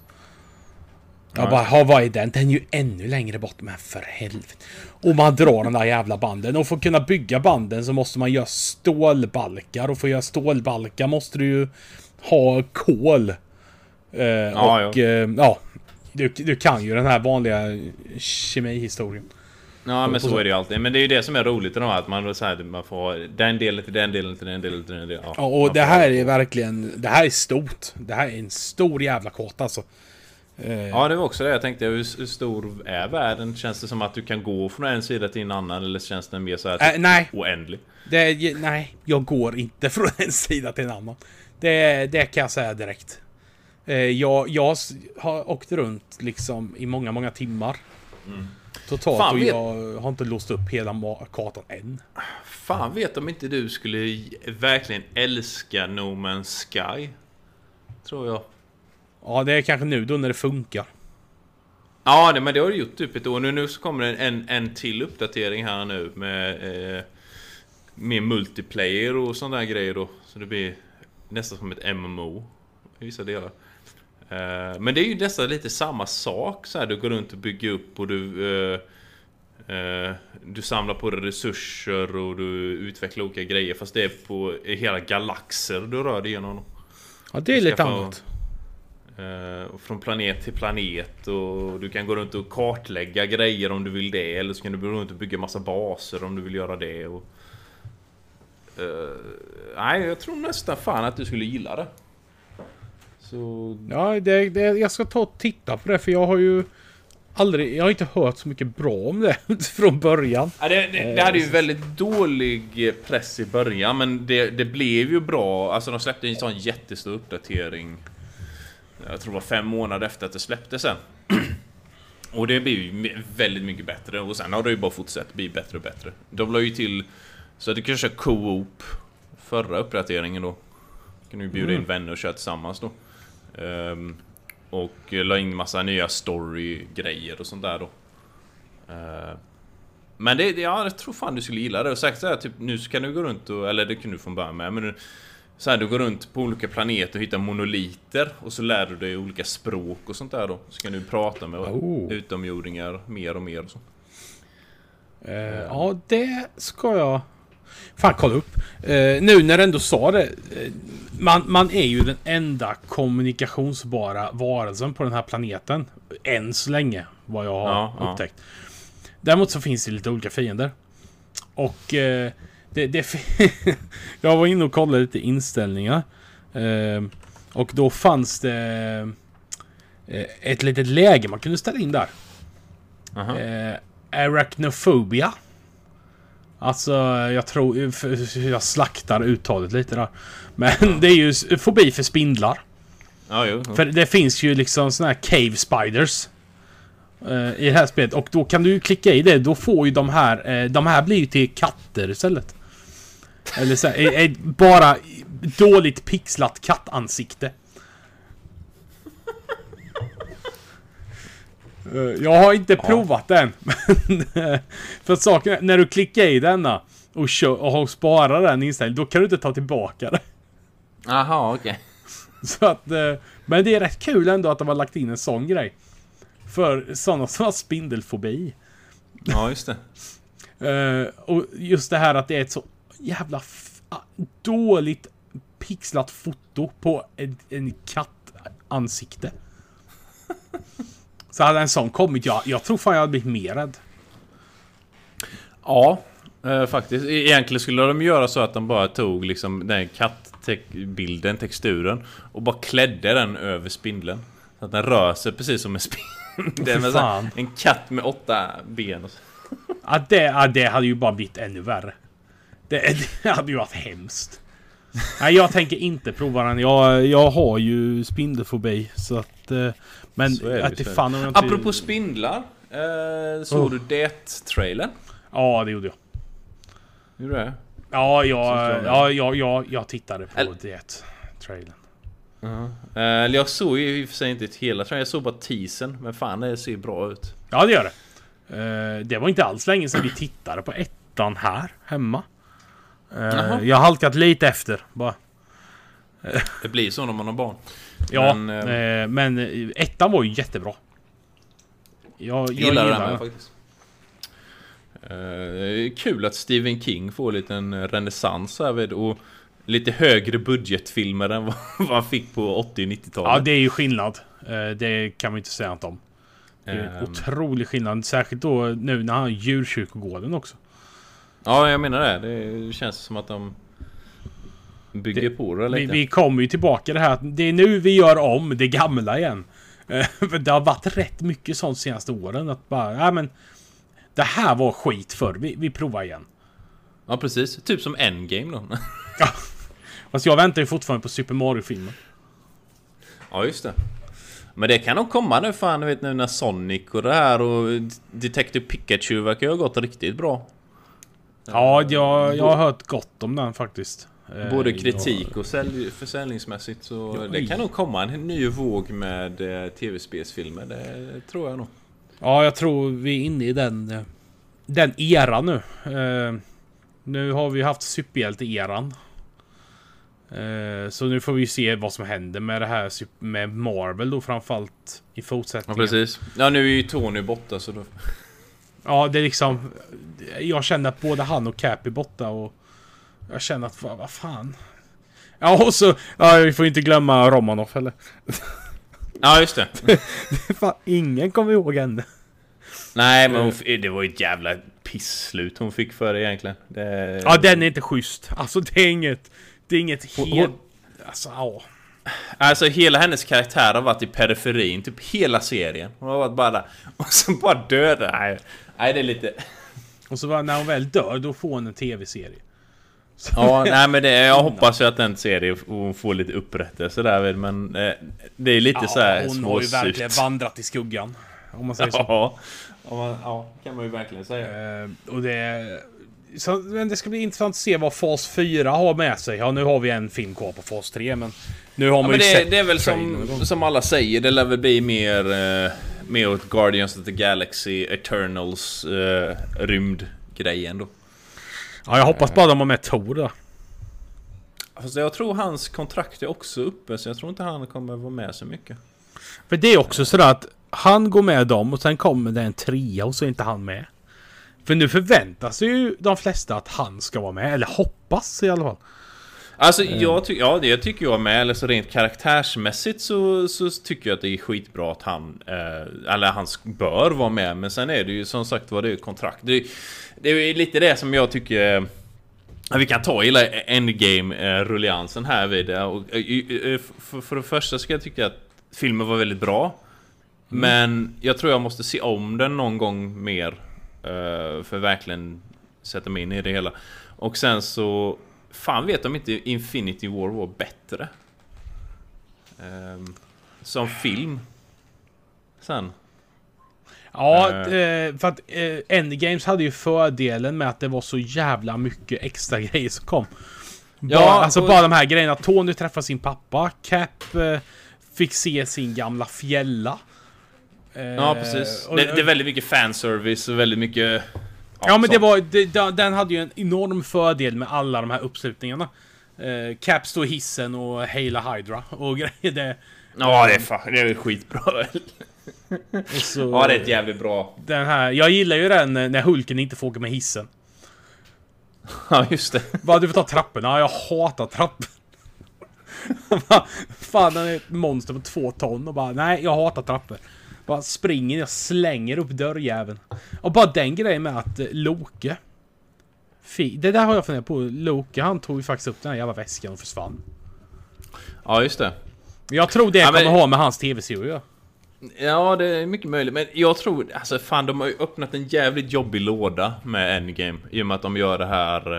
Jag Ja. bara, "Ha, vad är den? Den är ju ännu längre bort. Men för helvete. Och man drar de där jävla banden. Och för att kunna bygga banden så måste man göra stålbalkar. Och för att göra stålbalkar måste du ju ha kol. Eh, Ja, och ja, ja du, du kan ju den här vanliga kemihistorien. Ja men så är det ju alltid. Men det är ju det som är roligt i de här, att man, så här, man får den delen till den delen till den delen till den delen. Ja, och det här är verkligen... Det här är stort. Det här är en stor jävla karta alltså. Eh, Ja det var också det jag tänkte. Hur, hur stor är världen? Känns det som att du kan gå från en sida till en annan? Eller känns den mer så här Äh, nej. oändlig? Det, nej, jag går inte från en sida till en annan. Det, det kan jag säga direkt. Eh, Jag, jag har åkt runt liksom i många, många timmar. Totalt Fan, och vet- jag har inte låst upp hela kartan än. Fan vet om inte du skulle verkligen älska No Man's Sky. Tror jag. Ja, det är kanske nu då när det funkar. Ja, det, men det har du gjort typ ett år. Nu, nu så kommer det en, en till uppdatering här nu med eh, mer multiplayer och sådana där grejer då. Så det blir nästan som ett MMO i vissa delar. Eh, men det är ju nästan lite samma sak så här. Du går runt och bygger upp och du eh, eh, Du samlar på dig resurser och du utvecklar olika grejer fast det är på hela galaxer du rör dig igenom. Ja, det är lite annat. Eh, från planet till planet och du kan gå runt och kartlägga grejer om du vill det eller så kan du gå runt och bygga massa baser om du vill göra det och... Nej, jag tror nästan fan att du skulle gilla det. Så... Ja, det, det, jag ska ta och titta på det för jag har ju aldrig... Jag har inte hört så mycket bra om det från början. Ja, det, det, det hade ju väldigt dålig eh, press i början men det, det blev ju bra. Alltså de släppte en sån jättestor uppdatering. Jag tror det var fem månader efter att det släpptes sen. Och det blir ju väldigt mycket bättre och sen har det ju bara fortsatt bli bättre och bättre. De la ju till så att du kan köra co-op förra uppdateringen då. Kan du bjuda in vänner och köra tillsammans då. Ehm, och la in massa nya story-grejer och sånt där då. Ehm, men det, det- ja, jag tror fan du skulle gilla det. Och sagt så här, typ nu kan du gå runt och, eller det kan du från början med, men nu, så här, du går runt på olika planeter och hittar monoliter och så lär du dig olika språk och sånt där då. Så kan du prata med Oh. utomjordingar mer och mer och så. Eh, ja, det ska jag fan kolla upp. Eh, nu när du ändå sa det. Eh, man, man är ju den enda kommunikationsbara varelsen på den här planeten. Än så länge, vad jag har Ja, ja. upptäckt. Däremot så finns det lite olika fiender. Och eh, det, det Jag var inne och kollade lite inställningar. Eh, och då fanns det eh, ett litet läge man kunde ställa in där. Aha. Eh, arachnophobia. Alltså, jag tror... Jag slaktar uttalet lite där. Men det är ju fobi för spindlar. Ja, jo. För det finns ju liksom såna här cave spiders. eh, I det här spelet. Och då kan du ju klicka i det. Då får ju de här... eh, De här blir ju till katter istället. Eller så här, bara dåligt pixlat kattansikte. Jag har inte provat den. Eh, För att saken är, när du klickar i denna och, kör, och har sparat den inställningen, då kan du inte ta tillbaka det. Aha, okej. Så att, eh, men det är rätt kul ändå att de har lagt in en sån grej. För sådana som har spindelfobi. Ja, just det. Eh, och just det här att det är ett så jävla ah, dåligt pixlat foto på en, en kattansikte. Så hade en sån kommit, jag, jag tror fan jag hade blivit mer rädd. Ja, eh, faktiskt. Egentligen skulle de göra så att de bara tog liksom den kattbilden, texturen och bara klädde den över spindeln. Så att den rör sig precis som en spindel. med så. En katt med åtta ben. Och så. Ja, det, ja, det hade ju bara blivit ännu värre. Det, det hade ju varit hemskt. Nej, jag tänker inte prova den. Jag, jag har ju spindelfobi, så att... eh, Men det att ju, det fan om jag inte... Apropå spindlar. Eh, såg Oh. du det-trailern? Ja, det gjorde jag. Gjorde du det? Ja, jag, jag. ja, ja, ja, jag tittade på Eller- det trailern. Eh, Eller jag såg ju i och för sig inte hela trailern. Jag såg bara teasern. Men fan det ser bra ut. Ja, det gör det. Eh, det var inte alls länge sedan vi tittade på ettan här hemma. Eh, Jaha. jag har halkat lite efter bara. Det blir så när man har barn. Ja, Men, men, eh, men eh, ettan var ju jättebra. Jag, jag gillar gillar den med faktiskt. Eh, kul att Stephen King får en renässans här vid och lite högre budgetfilmer än vad han fick på 80 och 90-talet. Ja, det är ju skillnad. Eh, Det kan man inte säga något om. Det är en Ehm, otrolig skillnad. Särskilt då nu när han har djurkyrkogården också. Ja, jag menar det. Det känns som att de bygger Det- på det Vi, lite. vi kommer ju tillbaka det här att det är nu vi gör om det gamla igen. Eh, För det har varit rätt mycket sånt senaste åren. Att bara, ja men... Det här var skit förr. Vi, vi provar igen. Ja, precis. Typ som Endgame då. Fast jag väntar ju fortfarande på Super Mario-filmen. ja, just det. Men det kan nog komma nu fan, vet nu när Sonic och det här och Detective Pikachu verkar ju ha gått riktigt bra. Ja, jag, jag har hört gott om den faktiskt. Eh, Både jag- kritik och sälj, försäljningsmässigt så Ja, det kan nog komma en ny våg med eh, tv-spelsfilmer. Det tror jag nog. Ja, jag tror vi är inne i den, eh, den eran nu. Eh, nu har vi haft superhjälte-eran. Eh, så nu får vi se vad som händer med det här med Marvel då framförallt i Ja, fortsättningen. precis. Ja, nu är ju Tony borta så då... Ja, det är liksom... Jag känner att både han och Cap är borta och... Jag känner att, vad, vad fan. Ja, och så... Ja, vi får inte glömma Romanoff heller. Ja, just det. fan, ingen kommer ihåg henne. Nej, men hon, det var ju ett jävla pisslut hon fick för det egentligen. Det... Ja, den är inte schysst. Alltså, det är inget... Det är inget helt... hon- Alltså, ja. Alltså hela hennes karaktär har varit i periferin, typ hela serien. Hon har varit bara där. Och så bara döda. Nej, nej det är lite... Och så bara, när hon väl dör, då får hon en tv-serie. Så- Ja, nej men det, jag hoppas ju att den serien hon får lite upprättelse där men eh, det är lite så här hon har ju verkligen vandrat i skuggan. Om man säger så. Ja, ja, man, ja, kan man ju verkligen säga. Eh, och det... Så, men det ska bli intressant att se vad fas 4 har med sig. Ja, nu har vi en film kvar på fas 3, men... Nu har Ja, man men ju det, sett det är väl som, som alla säger, det lär väl bli mer, eh, mer åt Guardians of the Galaxy, Eternals, eh, rymdgrejen då. Ja, jag hoppas bara de har med Tor där. Fast jag tror hans kontrakt är också uppe, så jag tror inte han kommer vara med så mycket. För det är också sådär att han går med dem och sen kommer det en trea och så är inte han med. För nu förväntas ju de flesta att han ska vara med, eller hoppas i alla fall. Alltså jag tycker, ja det tycker jag med, eller så rent karaktärsmässigt så, så tycker jag att det är skitbra att han, eh, eller han bör vara med, men sen är det ju som sagt vad det är kontrakt. Det, det är lite det som jag tycker eh, vi kan ta hela Endgame-rulliansen här vid det. Och, eh, eh, för, för det första ska jag tycka att filmen var väldigt bra. Men jag tror jag måste se om den någon gång mer. eh, för verkligen sätta mig in i det hela. Och sen så... Fan vet om inte Infinity War var bättre. Ehm, som film. Sen. Ja, Eh. eh, för att eh, Endgames hade ju fördelen med att det var så jävla mycket extra grejer som kom. Bara, Ja, alltså och- bara de här grejerna. Tony träffar sin pappa. Cap fick se sin gamla fjälla. Ja precis. och- Det, det är väldigt mycket fanservice och väldigt mycket... Ja men det var, det, den hade ju en enorm fördel med alla de här uppslutningarna. Eh, Cap står i hissen och Hela Hydra och grejer. Det, Ja det är fan, det är skitbra. och så, Ja det är ett jävligt bra. den här, jag gillar ju den när Hulken inte får åka med hissen. Ja just det. Bara du får ta trapporna. Ja, jag hatar. Bara, Fan, den är ett monster på två ton och bara nej, jag hatar trappor. Bara springer, jag slänger upp dörrjäveln. Och bara den grejen med att eh, Loke... Det där har jag funderat på. Loke, han tog ju faktiskt upp den här jävla väskan och försvann. Ja just det. Jag tror det Ja, men- kommer ha med hans tv-serie. Ja det är mycket möjligt. Men jag tror, alltså fan de har ju öppnat en jävligt jobbig låda med Endgame. I och med att de gör det här...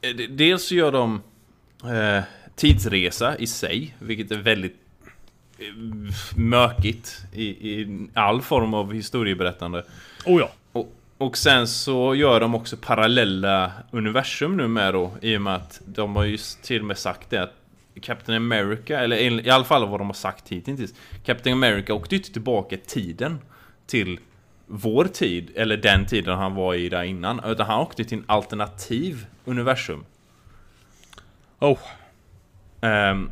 eh, Dels så gör de eh, tidsresa i sig. Vilket är väldigt mökigt i, i all form av historieberättande. Oh ja. Och, och sen så gör de också parallella universum nu med då I och med att de har ju till och med sagt det att Captain America, eller i alla fall vad de har sagt hittills Captain America åkte ju inte tillbaka tiden Till vår tid, eller den tiden han var i där innan Utan han åkte till en alternativ universum Oh. Ehm,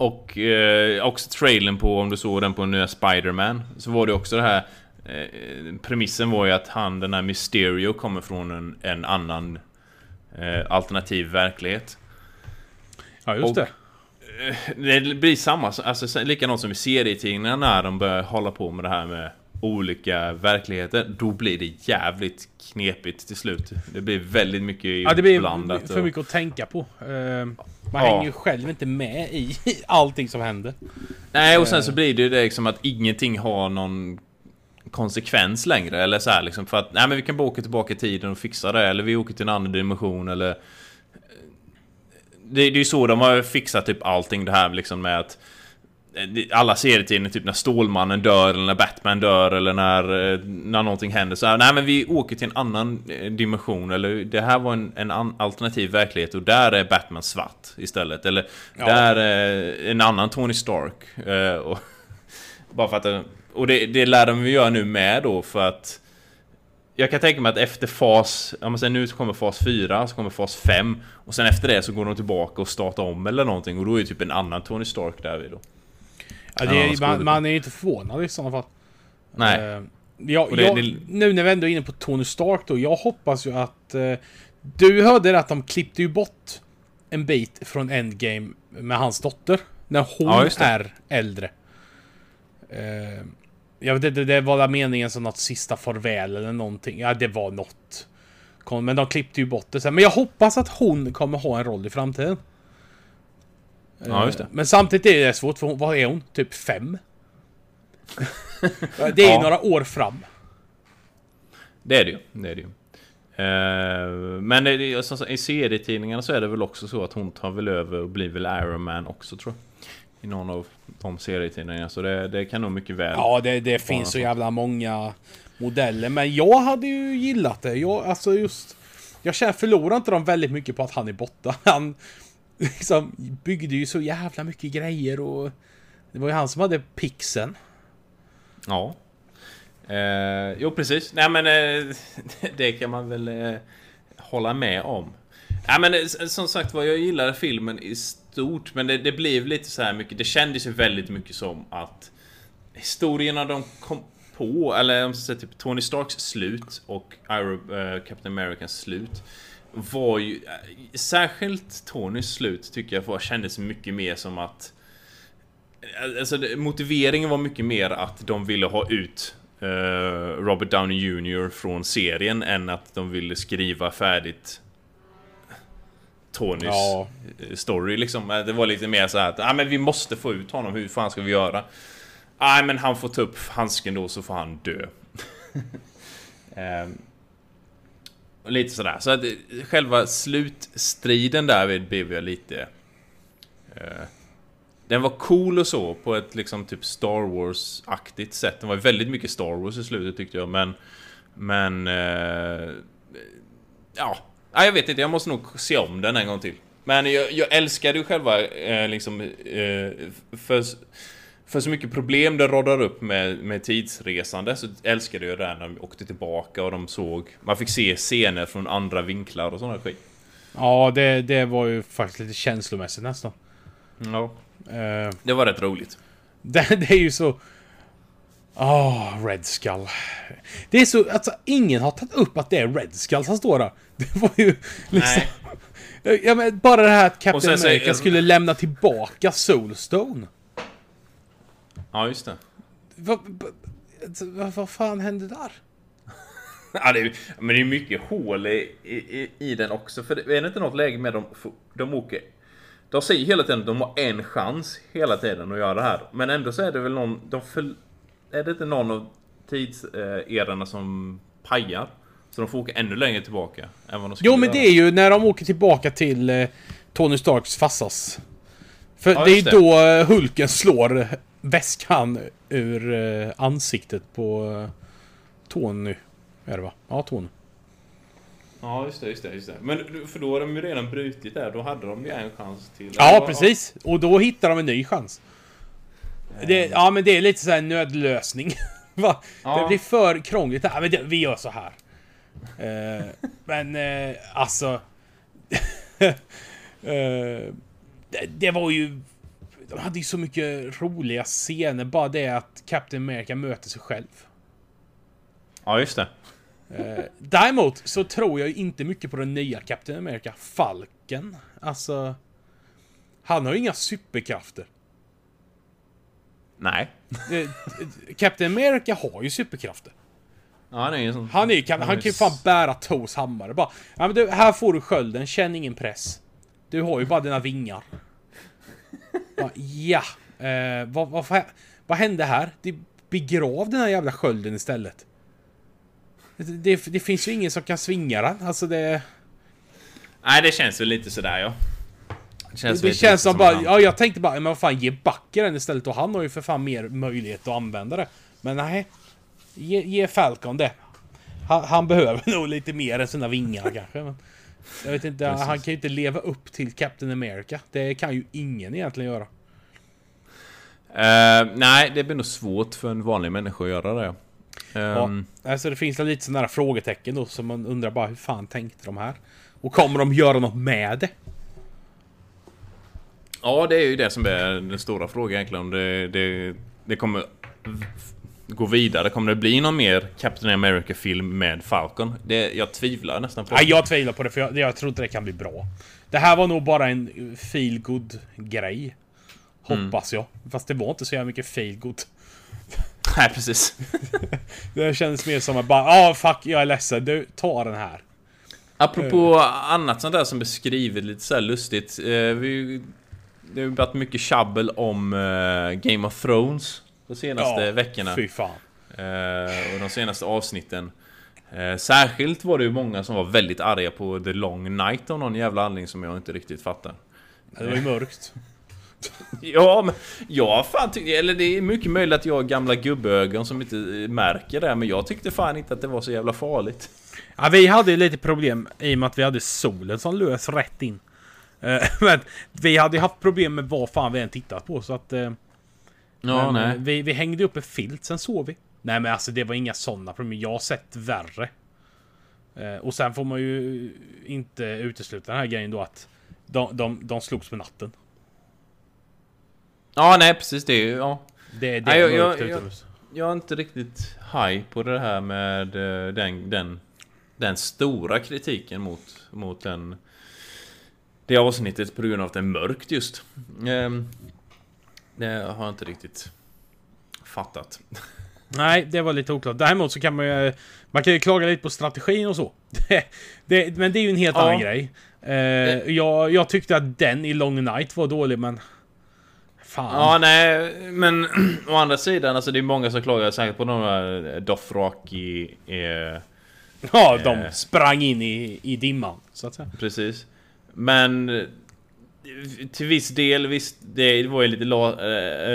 Och eh, också trailern på, om du såg den på nya Spider-Man Så var det också det här eh, Premissen var ju att han, den här Mysterio, kommer från en, en annan eh, alternativ verklighet Ja, just Och- det. Det blir samma, alltså likadant som i serietidningarna när de börjar hålla på med det här med olika verkligheter Då blir det jävligt knepigt till slut Det blir väldigt mycket Ja, det blir blandat för mycket att tänka på. Eh, man Ja. hänger ju själv inte med i allting som händer. Nej, och sen Eh. så blir det ju det liksom att ingenting har någon konsekvens längre. Eller så här liksom för att, nej men vi kan bara åka tillbaka i tiden och fixa det. Eller vi åker till en annan dimension eller... Det, det är ju så de har fixat typ allting det här liksom med att... eh, Alla serietidningar, typ när Stålmannen dör eller när Batman dör eller när, eh, när någonting händer så här, Nej men vi åker till en annan eh, dimension eller det här var en, en alternativ verklighet och där är Batman svart istället. Eller Ja. där är en annan Tony Stark. Och, bara för att... Och det, det lär de ju göra nu med då för att... Jag kan tänka mig att efter fas... Om man säger nu så kommer fas 4, så kommer fas 5 Och sen efter det så går de tillbaka och startar om eller någonting och då är det typ en annan Tony Stark där vid då. Ja, det, Ja, man, man är ju inte förvånad i sådana fall. Nej. Eh, jag, det- jag, det- Nu när vi ändå är inne på Tony Stark då. Jag hoppas ju att... eh, du hörde att de klippte ju bort en bit från Endgame med hans dotter. När hon Ja, är äldre. Uh, jag vet inte, det var väl meningen som något sista farväl eller någonting. Ja, det var något. Men de klippte ju bort det sen. Men jag hoppas att hon kommer ha en roll i framtiden. Ja, just det. Eh, Men samtidigt är det svårt för hon, vad är hon? Typ fem? det är ju Ja. några år fram. Det är det ju. Det är det ju. Eh, men alltså, i serietidningarna så är det väl också så att hon tar väl över och blir väl Iron Man också tror jag. I någon av de serietidningarna. Så det, det kan nog mycket väl... Ja, det, det finns så jävla många modeller. Men jag hade ju gillat det. Jag, alltså just... Jag känner, förlorar inte de väldigt mycket på att han är borta? Han liksom byggde ju så jävla mycket grejer och... Det var ju han som hade pixen. Ja. Eh, jo, precis. Nej, men eh, det kan man väl eh, hålla med om. Nej, men eh, som sagt var, jag gillade filmen i stort, men det, det blev lite så här mycket. Det kändes ju väldigt mycket som att historierna de kom på, eller om man ska säga typ Tony Starks slut och Iron, eh, Captain Americans slut var ju... eh, Särskilt Tonys slut tycker jag var, kändes mycket mer som att Alltså det- motiveringen var mycket mer att de ville ha ut eh, Robert Downey Jr från serien än att de ville skriva färdigt Tonys Ja. eh, story liksom. Eh, Det var lite mer så här att ah, men vi måste få ut honom, hur fan ska vi göra? Nej men han får ta upp handsken då så får han dö. Och lite sådär. Så att eh, själva slutstriden där vid blev jag lite... eh, den var cool och så på ett liksom typ Star Wars-aktigt sätt. Den var väldigt mycket Star Wars i slutet tyckte jag men... Men... Eh, ja. Nej, jag vet inte, jag måste nog se om den en gång till. Men jag, jag älskade ju själva eh, liksom... Eh, för, för så mycket problem det radar upp med, med tidsresande så älskade jag det när de åkte tillbaka och de såg... Man fick se scener från andra vinklar och sådana skit. Ja, det, det var ju faktiskt lite känslomässigt nästan. Ja. Eh, Det var rätt roligt. Det, det är ju så... Åh, Red Skull. Det är så... Alltså, ingen har tagit upp att det är Red Skull som står där. Det var ju liksom... Ja, men bara det här att Captain America skulle lämna tillbaka Soulstone. Ja, just det. Vad, vad, vad, vad fan hände där? Ja, det är, men det är mycket hål i, i, i den också. För det är det inte något läge med dem... De åker... De säger hela tiden att de har en chans hela tiden att göra det här. Men ändå så är det väl någon... De för, är det inte någon av tidserarna som pajar? Så de får åka ännu längre tillbaka än vad de Jo, men göra. det är ju när de åker tillbaka till eh, Tony Starks farsas. För Ja, det är ju då eh, Hulken slår väskan ur eh, ansiktet på eh, Tony. Är det va? Ja, Tony. Ja, just det, just det, just det. Men för då har de ju redan brutit där. Då hade de ju en chans till. Ja, precis. Och då hittar de en ny chans. Det, ja, men det är lite så här nödlösning. Va? Ja. Det blir för krångligt. Ja, men det, vi gör så här. Eh, men eh, alltså... eh, det, det var ju... de hade ju så mycket roliga scener. Bara det att Captain America möter sig själv. Ja, just det. Eh, däremot så tror jag ju inte mycket på den nya Captain America, Falken. Alltså... Han har ju inga superkrafter. Nej. Eh, Captain America har ju superkrafter. Ja, han är ju sån... Han, är, kan, han kan ju fan bära Tors hammare bara. Ja men du, här får du skölden, känn ingen press. Du har ju bara dina vingar. Ja. Eh, vad, vad, vad, hände här? Det, begrav den här jävla skölden istället. Det, det, det finns ju ingen som kan svinga den. Alltså det... Nej, det känns väl lite sådär ja. Det känns, Det, känns som bara... han. Ja, jag tänkte bara, men vad fan, ge Bucker den istället och han har ju för fan mer möjlighet att använda det. Men nej. Ge, ge Falcon det. Han, han behöver nog lite mer än sina vingar kanske. Men jag vet inte, han kan ju inte leva upp till Captain America. Det kan ju ingen egentligen göra. Eh, nej, det blir nog svårt för en vanlig människa att göra det. Ja. Ehm, Alltså det finns lite sådana här frågetecken då som man undrar bara hur fan tänkte de här? Och kommer de göra något med det? Ja, det är ju det som är den stora frågan egentligen. Om det, det, det kommer gå vidare. Kommer det bli någon mer Captain America-film med Falcon? Det, jag tvivlar nästan på Nej, det. jag tvivlar på det för jag, jag tror inte det kan bli bra. Det här var nog bara en feel good grej Hoppas jag. Fast det var inte så jävla mycket feel good Nej, precis. Det kändes mer som att bara, ah fuck, jag är ledsen. Du, ta den här. Apropå annat sånt där som beskrivit lite så lustigt. Eh, vi, det har ju varit mycket tjabbel om eh, Game of Thrones de senaste veckorna. Fy fan. Eh, och de senaste avsnitten. Eh, särskilt var det ju många som var väldigt arga på The Long Night av någon jävla anledning som jag inte riktigt fattar. Det var ju mörkt. Ja, men jag fan tyckte, eller det är mycket möjligt att jag har gamla gubbögon som inte eh, märker det, men jag tyckte fan inte att det var så jävla farligt. Ja, vi hade ju lite problem i och med att vi hade solen som lös rätt in. Men vi hade ju haft problem med vad fan vi än tittat på så att... eh, Ja, men, eh, nej. Vi, vi hängde upp en filt, sen sov vi. Nej men alltså det var inga sådana problem. Jag har sett värre. Eh, Och sen får man ju inte utesluta den här grejen då att de, de, de slogs på natten. Ja, nej precis det är ju, ja. Det, det Nej, är jag- jag- utomhus. Jag är inte riktigt high på det här med eh, den, den, den stora kritiken mot, mot den, det avsnittet på grund av att det är mörkt just. Ehm, det har jag inte riktigt fattat. Nej, det var lite oklart. Däremot så kan man ju... Man kan ju klaga lite på strategin och så. Det, det, men det är ju en helt Ja. annan grej. Eh, jag, jag tyckte att den i Long Night var dålig, men... Fan. Ja, nej, men å andra sidan, alltså det är många som klagar säkert på de här Dothraki, eh, Ja, de Eh. sprang in i, i dimman, så att säga. precis. Men till viss del, visst, det var ju lite la,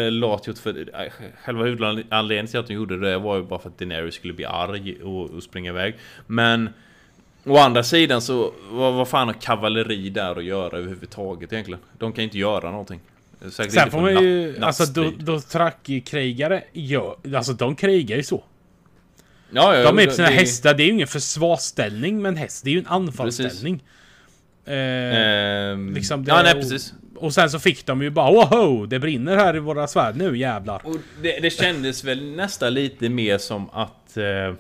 äh, lat gjort för äh, själva huvudanledningen till att de gjorde det var ju bara för att Daenerys skulle bli arg och, och springa iväg. Men å andra sidan så, vad, vad fan har kavalleri där att göra överhuvudtaget egentligen? De kan inte göra någonting. Säkert Sen får man ju... natt- Alltså, nattstid. då, då krigare gör... Alltså, de krigar ju så. Ja, ja, De är på sina det- hästar. Det är ju ingen försvarsställning med en häst. Det är ju en anfallsställning. Eh, Ehm, liksom det- ja, nej precis. och sen så fick de ju bara Woho! Det brinner här i våra svärd nu jävlar. Och det, det kändes väl nästan lite mer som att... Eh,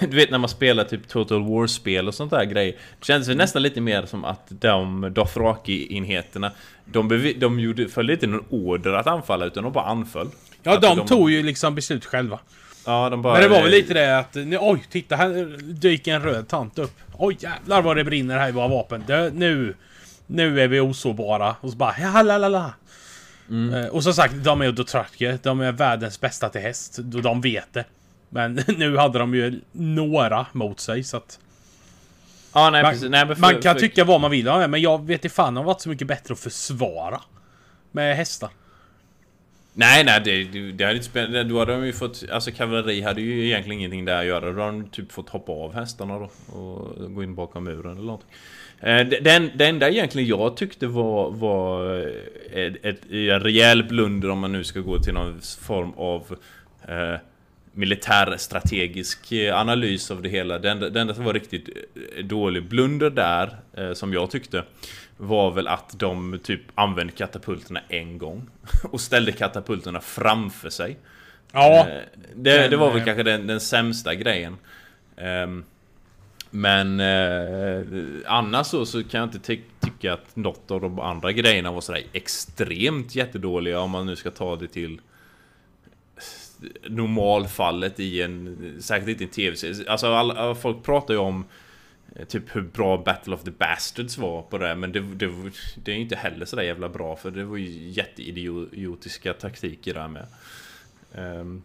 du vet när man spelar typ Total War-spel och sånt där grej. Det kändes väl nästan lite mer som att de Dothraki-enheterna de, de gjorde, följde inte någon order att anfalla utan de bara anföll. Ja, Alltså, de, tog ju liksom beslut själva. Ja, de bara... Men det var väl lite det att, oj, titta här dyker en röd tant upp. Oj jävlar vad det brinner här i våra vapen. Det, nu, nu är vi osårbara. Och så bara, ja la la la. Eh, och som sagt, de är ju Dothraki. De är världens bästa till häst. De vet det. Men nu hade de ju några mot sig så att... Ja, nej Man. Nej, för, man kan för, tycka vad man vill om det, men jag vet inte fan har varit så mycket bättre att försvara. Med hästar. Nej, nej, det, det, hade inte spelat... Då hade de ju fått... Alltså kavalleri hade ju egentligen ingenting där att göra. Då hade de typ fått hoppa av hästarna då. Och gå in bakom muren eller någonting. Eh, det- Den, det enda egentligen jag tyckte var, var eh, ett, ett, en rejäl blunder om man nu ska gå till någon form av... Eh, militärstrategisk eh, analys av det hela. Det enda, det enda som var riktigt dålig blunder där, eh, som jag tyckte, var väl att de typ använde katapulterna en gång. Och ställde katapulterna framför sig. Ja, Eh, det, det var väl eh, kanske den, den sämsta grejen. Ehm, men eh, annars så, så kan jag inte ty tycka att något av de andra grejerna var sådär extremt jättedåliga om man nu ska ta det till normalfallet i en, säkert inte en tv-serie. Alltså alla, folk pratar ju om typ hur bra Battle of the Bastards var på det, men det, det, det är inte heller sådär jävla bra för det var ju jätteidiotiska taktiker där med. Ehm,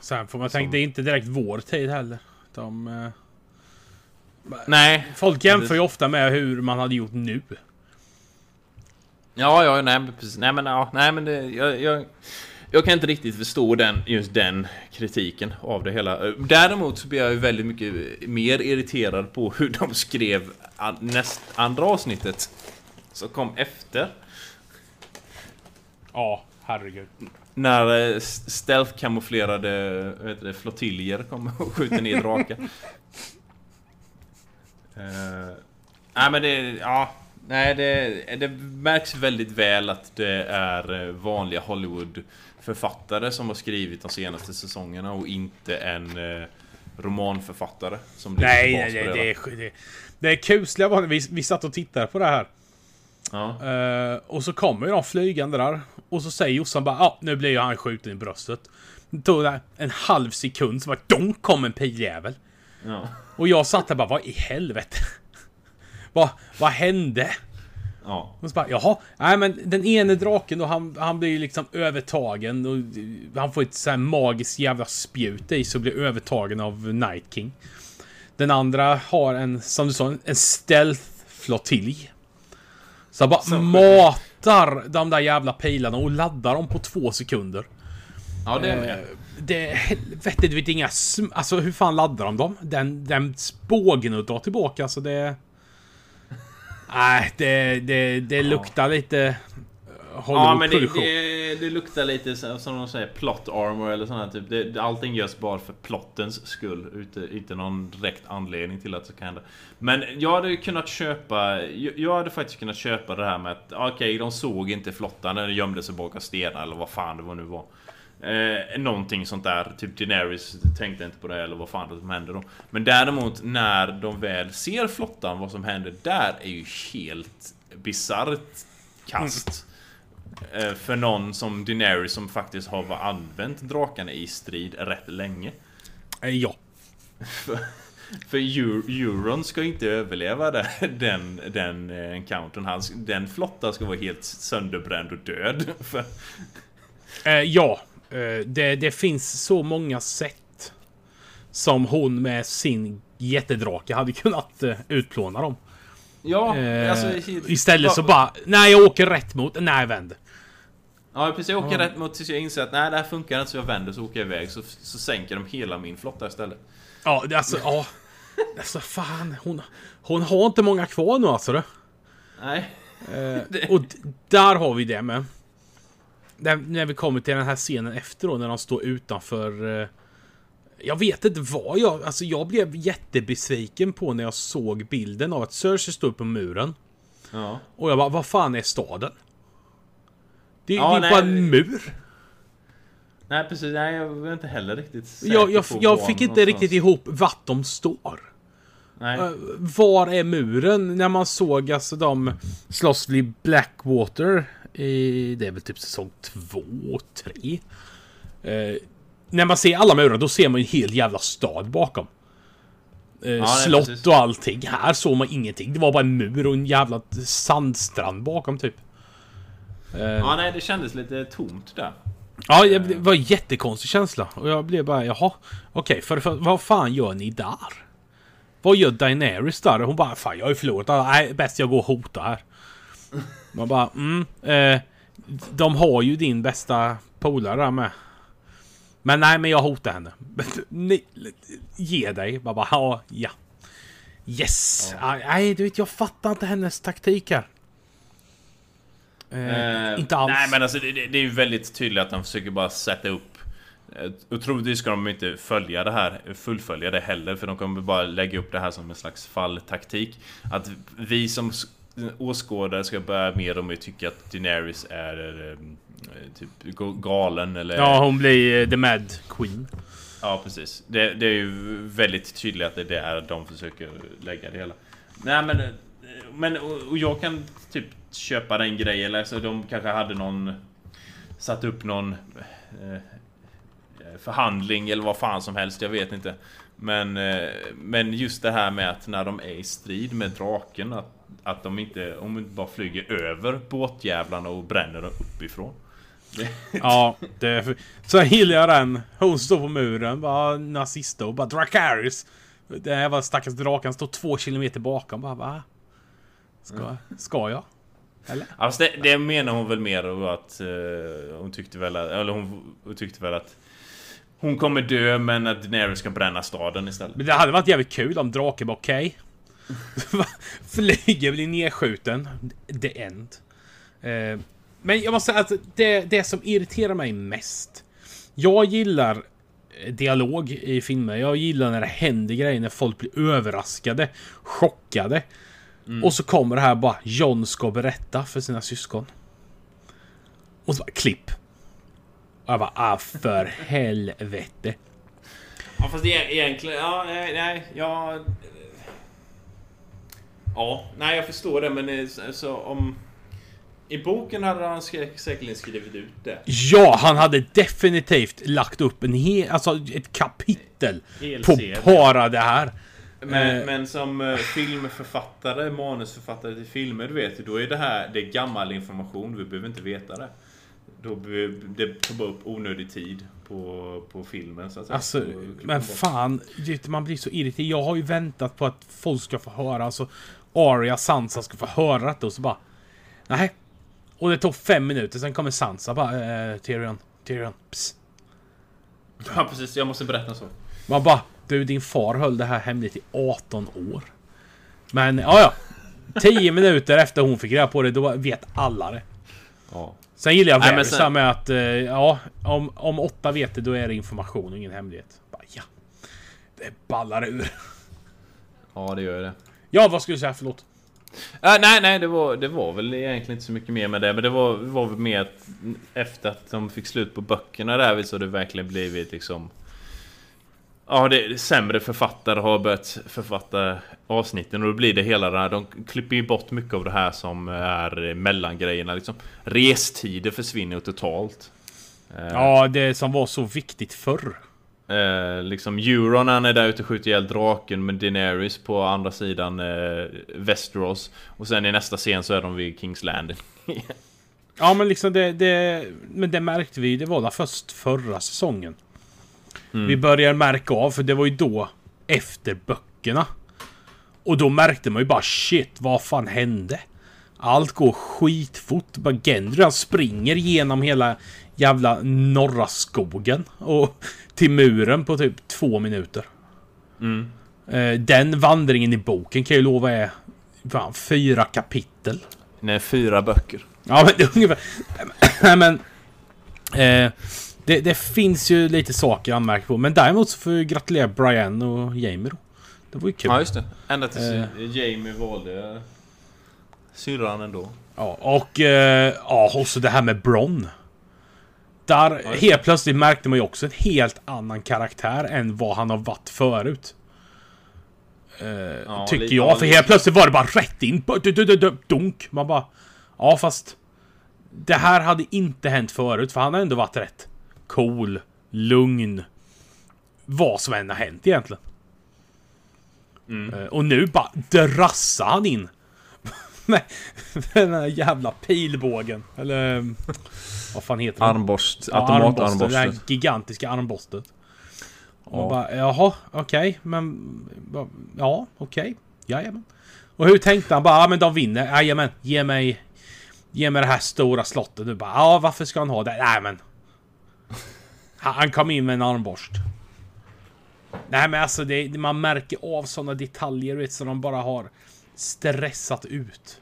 Sen får man Som- tänka, det är inte direkt vår tid heller. De, eh, nej, folk jämför ju ofta med hur man hade gjort nu. Ja, ja, nej men precis. Nej men, ja, nej, men det, jag, jag, jag kan inte riktigt förstå den, just den kritiken av det hela. Däremot så blir jag ju väldigt mycket mer irriterad på hur de skrev an, näst, andra avsnittet. Som kom efter. Ja, herregud. När eh, stealth-kamouflerade flottiljer kom och skjuter ner drakar. Eh, nej men det, ja. Nej det, det märks väldigt väl att det är eh, vanliga Hollywood-författare som har skrivit de senaste säsongerna och inte en eh, romanförfattare som Nej, nej, nej, det, är, det, det är kusliga var vi, vi satt och tittade på det här. Ja. Eh, och så kommer ju de flygande där. Och så säger Jossan bara ja, nu blir ju han skjuten i bröstet. Det tog en halv sekund så bara donk kom en piljävel. Ja. Och jag satt där bara, vad i helvete? vad, vad hände? Ja. Och så bara, jaha, nej men den ene draken då, han, han blir ju liksom övertagen och han får ett så här magiskt jävla spjut i så blir övertagen av Night King. Den andra har en, som du sa, en stealth-flottilj. Så han bara Så- matar de där jävla pilarna och laddar dem på två sekunder. ja, det är Eh, med. det, helvete, du vet inga Alltså hur fan laddar de dem? Den, den bågen och drar tillbaka, alltså det... Nej, det, det, det luktar lite... eh, Ja men det, det, det luktar lite som de säger plot armor eller sånt typ. Det, allting görs bara för plottens skull. Inte, inte någon direkt anledning till att det kan hända. Men jag hade kunnat köpa... Jag, hade faktiskt kunnat köpa det här med att okej, de såg inte flottan eller gömde sig bakom stenar eller vad fan det var nu var. Eh, någonting sånt där, typ Daenerys tänkte inte på det eller vad fan det som hände då. Men däremot när de väl ser flottan, vad som händer där är ju helt bisarrt kast. Eh, För någon som Daenerys som faktiskt har använt drakarna i strid rätt länge. Eh, Ja. För, för Eur- Euron ska inte överleva det, den, den eh, encountern. Hans, den flotta ska vara helt sönderbränd och död. För, Eh, ja. Eh, det, det finns så många sätt som hon med sin jättedrake hade kunnat eh, utplåna dem. ja, Eh, alltså... istället så bara, nej jag åker rätt mot, nej vänd. Ja precis, jag åker Ja. rätt mot tills jag inser att nej det här funkar inte så jag vänder så åker jag iväg så, så sänker de hela min flotta istället. Ja, alltså, ja. Alltså fan, hon, hon har inte många kvar nu alltså. Det. Nej. Eh, och där har vi det med. När vi kommer till den här scenen efter då, när de står utanför... Eh, jag vet inte vad jag... Alltså jag blev jättebesviken på när jag såg bilden av att Cersei stod på muren. Ja. Och jag bara, vad fan är staden? Det, Ja, det är nej, bara en mur. Nej precis, nej jag var inte heller riktigt säker Jag, jag, på jag fick inte någonstans. riktigt ihop vart de står. Nej. Eh, var är muren? När man såg alltså de slåss vid Blackwater i... Det är väl typ säsong två, tre. Eh, när man ser alla murar, då ser man en hel jävla stad bakom. Eh, nej, slott precis. och allting. Här såg man ingenting. Det var bara en mur och en jävla sandstrand bakom typ. Eh, Ja nej det kändes lite tomt där. Ja, det var en jättekonstig känsla. Och jag blev bara, jaha. Okej, för, för vad fan gör ni där? Vad gör Daenerys där? Hon bara, fan jag har ju förlorat. Nej, bäst jag går och hotar här. Man bara, mm. Eh, de har ju din bästa polare med. Men nej, men jag hotar henne. Ge dig. Man bara, ja, ja. Yes. Ah, Nej, du vet, jag fattar inte hennes taktik här. Eh, Eh, inte alls. Nej men alltså det, det, det är ju väldigt tydligt att de försöker bara sätta upp Eh, Och troligtvis ska de inte följa det här, fullfölja det heller, för de kommer bara lägga upp det här som en slags falltaktik. Att vi som åskådare ska börja mer och mer tycka att Daenerys är eh, typ ga- galen eller... Ja, hon blir eh, The Mad Queen. Ja, precis. Det, det är ju väldigt tydligt att det är där de försöker lägga det hela. Nej, men... Men och, jag kan typ köpa den grejen. Alltså, de kanske hade någon... Satt upp någon... Eh, förhandling eller vad fan som helst, jag vet inte. Men, eh, men just det här med att när de är i strid med draken, att, att de inte, om de inte bara flyger över båtjävlarna och bränner dem uppifrån. Ja, det, så gillar jag den. Hon står på muren, bara nazista och bara Dracarys. Det här var stackars draken, står två kilometer bakom. Bara va? Ska, ska jag? Eller? Alltså det, det menar hon väl mer att eh, hon tyckte väl att, eller hon, hon tyckte väl att hon kommer dö men att Daenerys ska bränna staden istället. Men det hade varit jävligt kul om draken var okej. Flyger, blir nedskjuten. The end. Eh, men jag måste säga att det, det som irriterar mig mest. Jag gillar eh, dialog i filmer. Jag gillar när det händer grejer, när folk blir överraskade, chockade. Och så kommer det här bara, John ska berätta för sina syskon. Och så bara, klipp. Och jag bara, ah för helvete. Ja fast egentligen, ja nej, ja... eh, Ja, nej jag förstår det men är så, om... I boken hade han sä- säkerligen skrivit ut det. Ja, han hade definitivt lagt upp en hel, alltså ett kapitel Hel på serie. bara det här. Men, Eh. men som eh, filmförfattare, manusförfattare till filmer, du vet, då är det här det är gammal information. Vi behöver inte veta det. Då det tar bara upp onödig tid på, på filmen så att säga. Alltså, men fan, man blir så irriterad. Jag har ju väntat på att folk ska få höra, alltså Arya, Sansa ska få höra detta och så bara... Nej. Och det tog fem minuter, sen kommer Sansa bara, eh, Tyrion, Tyrion, pss. Ja precis, jag måste berätta så. Man bara, du din far höll det här hemligt i 18 år. Men, ja ja. 10 minuter efter hon fick reda på det, då vet alla det. Ja. Sen gillar jag Varys sen- med att, eh, ja, om, om åtta vet det, då är det information och ingen hemlighet. Bara, ja. Det ballar ur. Ja, det gör det. Ja, vad skulle du säga? Förlåt. Äh, nej, nej, det var, det var väl egentligen inte så mycket mer med det. Men det var, var väl mer att efter att de fick slut på böckerna där så har det verkligen blivit liksom... Ja, det sämre författare har börjat författa avsnitten och då blir det hela det här. De klipper ju bort mycket av det här som är mellangrejerna liksom. Restider försvinner ju totalt. Eh, Ja, det som var så viktigt förr. Eh, liksom Euron han är där ute och skjuter ihjäl draken med Daenerys på andra sidan eh, Westeros. Och sen i nästa scen så är de vid Kings Landing. Ja, men liksom det, det... Men det märkte vi, det var där först förra säsongen. Vi började märka av, för det var ju då efter böckerna. Och då märkte man ju bara shit, vad fan hände? Allt går skitfort. Bara Gendry han springer genom hela jävla norra skogen och till muren på typ två minuter. Mm. Eh, Den vandringen i boken kan jag ju lova är fan, fyra kapitel. Nej, fyra böcker. Ja, men det är ungefär... Nej, men... Eh, det, det finns ju lite saker att anmärka på. Men däremot så får jag gratulera Brian och Jamie då. Det var ju kul. Ja, just det. Ända tills Eh. Jamie valde syrran ändå. Ja, och... Eh, ja, och så det här med Bron. Där just helt plötsligt märkte man ju också en helt annan karaktär än vad han har varit förut. Eh, tycker lite- jag. ja, För helt plötsligt var det bara rätt in. Dunk. Man bara... Ja, fast... Det här hade inte hänt förut, för han har ändå varit rätt cool, lugn. Vad som än har hänt egentligen. Mm. Eh, Och nu bara drassar han in. Med den här jävla pilbågen. Eller... Vad fan heter det? Armborst. Ja, armborsten, Det här gigantiska armborstet. Och man Ja. bara, jaha, okej, men... va- Ja, okej. Jajamän. Och hur tänkte han? Bara, ja men de vinner. Jajamän, ge mig... Ge mig det här stora slottet. Du bara, ja varför ska han ha det? Nej men... Han han kom in med en armborst. Nej men alltså, det, man märker av sådana detaljer vet, som de bara har stressat ut.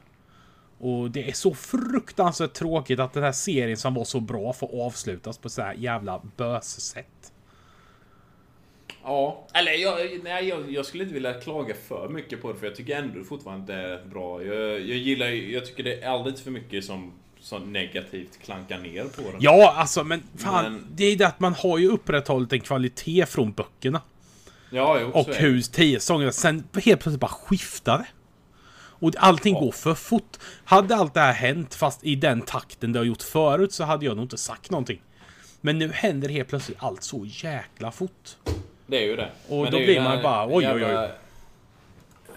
Och det är så fruktansvärt tråkigt att den här serien som var så bra får avslutas på så här jävla bös-sätt. Ja, eller jag, nej, jag, jag skulle inte vilja klaga för mycket på det för jag tycker ändå fortfarande det är bra. Jag, jag gillar Jag tycker det är alldeles för mycket som, som negativt klankar ner på den. Ja, alltså men fan. Men- Det är det att man har ju upprätthållit en kvalitet från böckerna. ja jo, Och hur tio sånger sen helt plötsligt bara skiftar det. Och allting Ja. går för fort. Hade allt det här hänt fast i den takten det har gjort förut så hade jag nog inte sagt någonting. Men nu händer helt plötsligt allt så jäkla fort. Det är ju det. Och Men då det blir man bara, oj, oj, oj.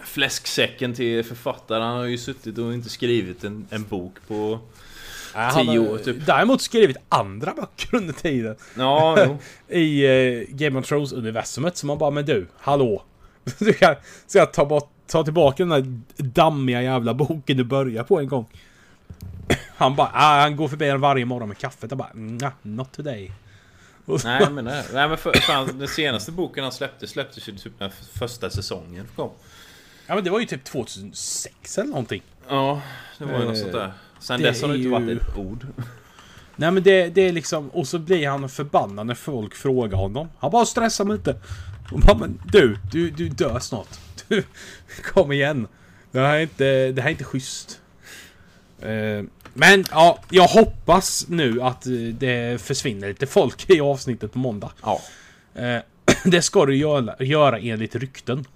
Fläsksäcken till författaren. Han har ju suttit och inte skrivit en, en bok på... Han Tio år, typ. Däremot skrivit andra böcker under tiden. Ja, jo. I eh, Game of Thrones-universumet. Så man bara, men du, hallå. Du kan, ska jag ta, bort, ta tillbaka den där dammiga jävla boken du börjar på en gång? Han bara, ah, han går förbi den varje morgon med kaffet. Jag bara, nah, not today. Nej men, nej, men för, fan, den senaste boken han släppte släpptes ju typ när första säsongen kom. Ja men det var ju typ 2006 eller någonting. Ja, det var ju något Eh, sånt där. Sen det dess har det inte ju- varit ett ord. Nej men det, det är liksom, och så blir han förbannad när folk frågar honom. Han bara stressar mig inte. Och bara, men du, du, du dör snart. Kom igen. Det här är inte, det här är inte schysst. Eh, men ja, jag hoppas nu att eh, det försvinner lite folk i avsnittet på måndag. Ja. Eh, det ska du göra, göra enligt rykten.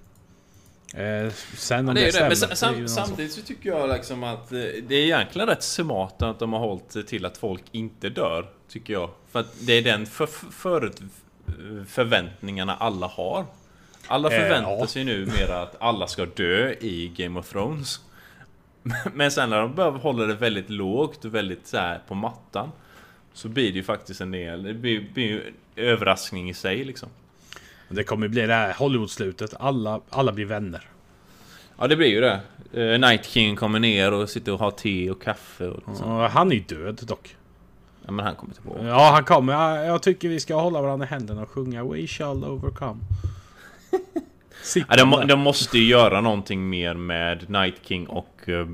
Eh, sen om det är det, det. stämmer. Men det sam, sak. samtidigt så tycker jag liksom att eh, det är egentligen rätt smart att de har hållit till att folk inte dör. Tycker jag. För att det är den för, förut, förväntningarna alla har. Alla Eh, förväntar ja. sig nu mer att alla ska dö i Game of Thrones. Men sen när de börjar hålla det väldigt lågt och väldigt så här på mattan. Så blir det ju faktiskt en del, det blir, blir ju överraskning i sig liksom. Det kommer bli det här Hollywood-slutet. Alla, alla blir vänner. Ja det blir ju det. Eh, Night King kommer ner och sitter och har te och kaffe och. Ja, han är ju död dock. Ja men han kommer tillbaka. Ja, han kommer. Ja, Jag tycker vi ska hålla varandra i händerna och sjunga We shall overcome. Ja, de, de måste ju göra någonting mer med Night King och uh,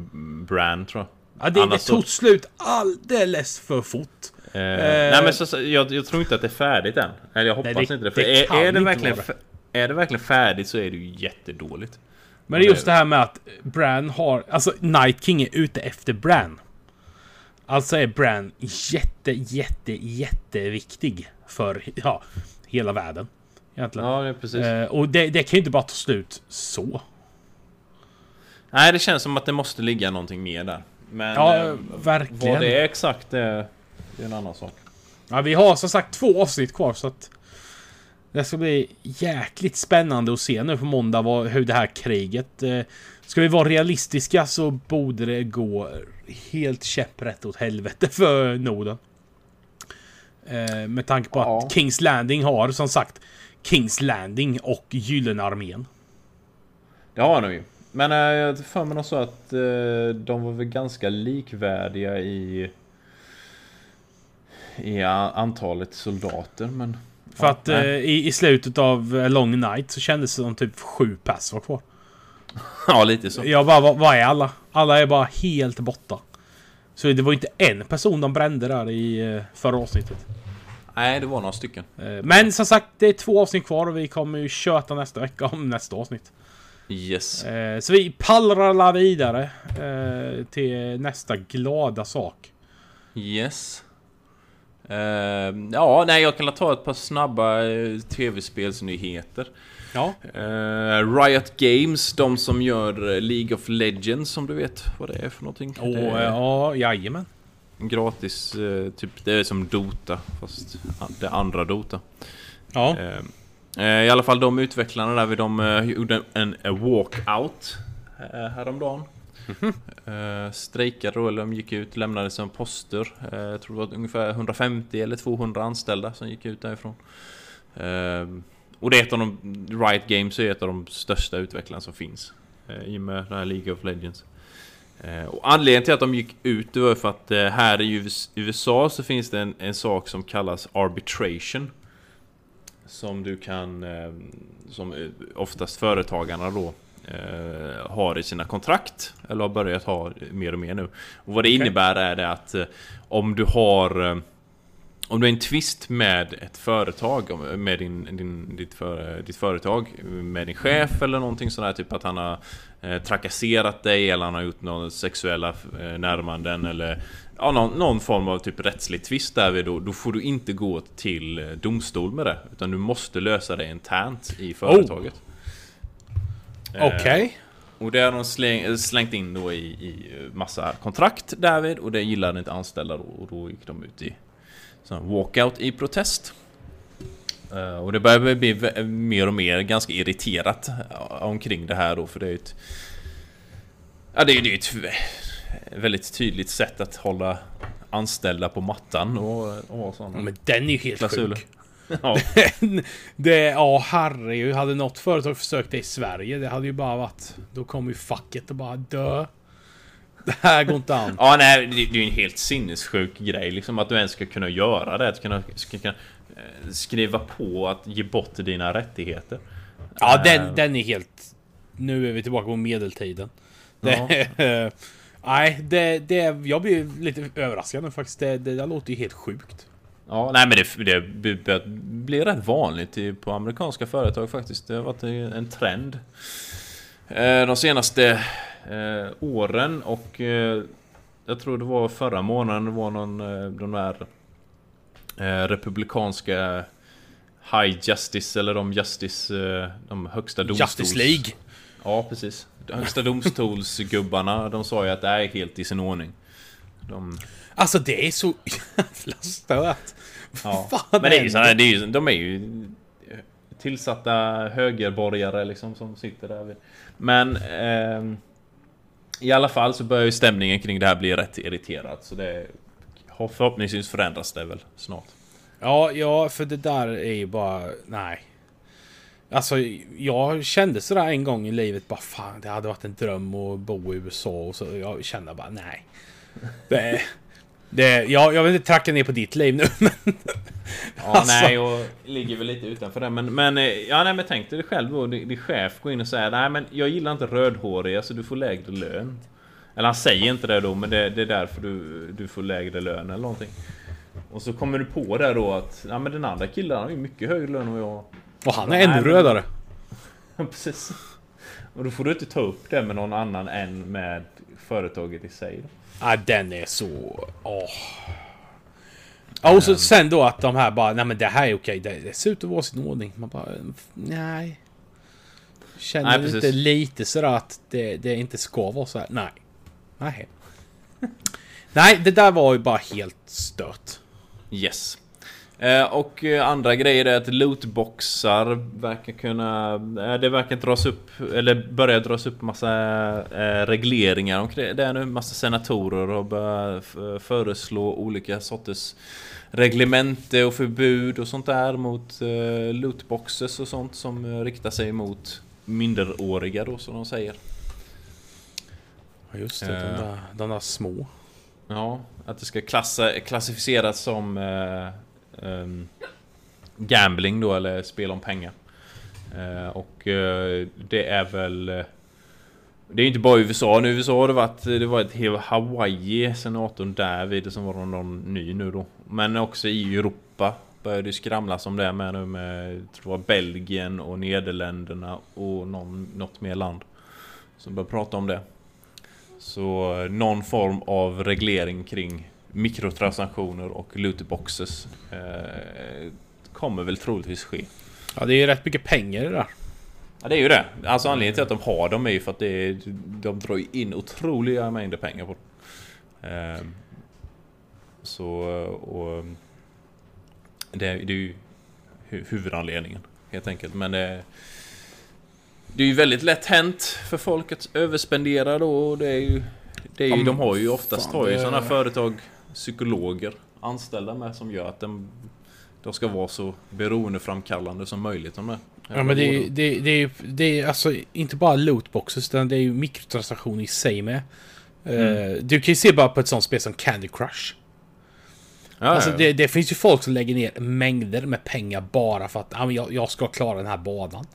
Bran tror jag. ja, det, det annars så- tog slut alldeles för fort. Eh, nej men så, så, jag, jag tror inte att det är färdigt än. Eller jag hoppas Nej, det- inte det. För det är, är, det verkligen, är det verkligen färdigt så är det ju jättedåligt. Men det är just det här med att Bran har... Alltså, Night King är ute efter Bran. Alltså är Bran jätte, jätte, jätteviktig för ja, hela världen. Egentligen. Ja, det precis. Eh, och det, det kan ju inte bara ta slut så. Nej, det känns som att det måste ligga någonting mer där. Men Ja, eh, verkligen. vad det är exakt, det, det är en annan sak. Ja, vi har som sagt två avsnitt kvar så att... Det ska bli jäkligt spännande att se nu på måndag vad, hur det här kriget... Eh, ska vi vara realistiska så borde det gå helt käpprätt åt helvete för Norden. Eh, med tanke på Ja. att Kings Landing har som sagt Kings Landing och Gyllene armén. Det har de ju. Men eh, jag har för mig nog så att eh, de var väl ganska likvärdiga i... I antalet soldater, men... För ja, att eh, i, i slutet av Long Night så kändes det som typ sju pass var kvar. Ja, lite så. Jag bara, vad, vad är alla? Alla är bara helt borta. Så det var inte en person de brände där i förra avsnittet. Nej, det var några stycken. Eh, Men som sagt, det är två avsnitt kvar och vi kommer ju köta nästa vecka om nästa avsnitt. Yes. Eh, Så vi pallrar vidare eh, till nästa glada sak. Yes. Ja, nej, jag kan ta ett par snabba tv-spelsnyheter. Ja. Riot Games, de som gör League of Legends, som du vet vad det är för någonting. Och, det är ja, jajamän. Gratis, eh, typ, det är som Dota, fast det andra Dota. Ja. Eh, eh, I alla fall de utvecklarna där, de gjorde en, walkout häromdagen. Eh, strejkade då, eller de gick ut, lämnade sina poster. Eh, jag tror det var ungefär 150 eller 200 anställda som gick ut därifrån. Eh, och det är ett av de, Riot Games är ett av de största utvecklarna som finns. I och med den här League of Legends. Eh, och anledningen till att de gick ut det var för att eh, här i US- USA så finns det en, en sak som kallas arbitration. Som du kan, eh, som oftast företagarna då har i sina kontrakt. Eller har börjat ha mer och mer nu. Och vad det innebär är det att om du har om du har en tvist med ett företag, med din, din, ditt, för, ditt företag, med din chef eller någonting sådär, typ att han har eh, trakasserat dig eller han har gjort några sexuella eh, närmanden eller ja, någon, någon form av typ rättslig tvist därvid då, då får du inte gå till eh, domstol med det. Utan du måste lösa det internt i företaget. Eh, Okej. och det har de släng, slängt in då i, i massa kontrakt därvid och det gillade inte anställda då och då gick de ut i sån walkout i protest. Eh, och det börjar bli mer och mer ganska irriterat eh, omkring det här då för det är ju ett... Ja det är ju ett vä- väldigt tydligt sätt att hålla anställda på mattan och, och sådana Men den är ju helt klausuler. sjuk. Ja, det, ja herregud. Hade något företag försökt det i Sverige, det hade ju bara varit... Då kommer ju facket och bara dö. Det här går inte an. Ja, nej, det, det är ju en helt sinnessjuk grej liksom att du ens ska kunna göra det. Att kunna, ska kunna eh, skriva på att ge bort dina rättigheter. Ja, Eh, den, den är helt... Nu är vi tillbaka på medeltiden. Det, nej, det, det... Jag blir lite överraskad nu faktiskt. Det, det där låter ju helt sjukt. Ja, nej men det, det börjar bli rätt vanligt på amerikanska företag faktiskt. Det har varit en trend. Eh, de senaste eh, åren och eh, jag tror det var förra månaden det var någon eh, de där eh, republikanska High Justice eller de Justice, eh, de högsta domstols... Justice League. Ja, precis. De högsta domstolsgubbarna, de sa ju att det är helt i sin ordning. De... Alltså det är så jävla stört. Ja. Fan, Men det är ju såna, det är ju, de är ju tillsatta högerborgare liksom som sitter där. Men ehm, i alla fall så börjar ju stämningen kring det här bli rätt irriterad. Så det har förhoppningsvis förändras det väl snart. Ja, ja, för det där är ju bara... Nej. Alltså, jag kände sådär en gång i livet bara fan, det hade varit en dröm att bo i USA och så. Jag kände bara nej. Det det jag, jag vill inte tracka ner på ditt liv nu, men... Ja, Alltså. nej, och ligger väl lite utanför det. Men, men, eh, ja, nej, men tänk dig det själv då. Din din chef går in och säger nej, men jag gillar inte rödhåriga så du får lägre lön. Eller han säger inte det då, men det, det är därför du, du får lägre lön eller någonting. Och så kommer du på där då att ja, men den andra killen har ju mycket högre lön än jag Och han är ännu men- rödare. Ja, Precis. Och då får du inte ta upp det med någon annan än med företaget i sig. Då. Ja, den är så... Åh. Ja, och så sen då att de här bara, nej men det här är okej, det, det ser ut att vara sin ordning. Man bara, nej. Känner Nej, precis. inte lite sådär att det, det inte ska vara så här? Nej. Nej. nej, det där var ju bara helt stört. Yes. Eh, och eh, andra grejer är att lootboxar verkar kunna... Eh, det verkar dras upp, eller börja dras upp massa regleringar omkring det är nu. Massa senatorer har börjat f- föreslå olika sorters reglemente och förbud och sånt där mot lootboxes och sånt som riktar sig mot minderåriga då som de säger. Ja, just det. De, där, de där små. Ja, att det ska klassa, klassificeras som eh, um, gambling då, eller spel om pengar. Uh, och uh, det är väl... Uh, Det är inte bara i USA. Nu USA har det varit, det var ett helt Hawaii, senatorn David som var någon ny nu då. Men också i Europa började det skramlas om det med nu med, jag tror det var Belgien och Nederländerna och någon, något mer land. Som började prata om det. Så eh, någon form av reglering kring mikrotransaktioner och lootboxes eh, kommer väl troligtvis ske. Ja, det är ju rätt mycket pengar i det där. Ja det är ju det. Alltså anledningen till att de har dem är ju för att det är, de drar in otroliga mängder pengar på. Eh, så och det, är- det är ju hu- huvudanledningen helt enkelt. Men det, det är ju väldigt lätt hänt för folk att överspendera då och det är ju... Det är ju Ja, de har ju oftast fan, har ju sådana företag psykologer anställda med som gör att de, de ska vara så beroendeframkallande som möjligt. Här Ja, men det är, det, det är det är alltså inte bara lootboxes, utan det är ju mikrotransaktioner i sig med. Eh, du kan ju se bara på ett sånt spel som Candy Crush. Ja, Alltså det, det finns ju folk som lägger ner mängder med pengar bara för att men jag, jag ska klara den här banan.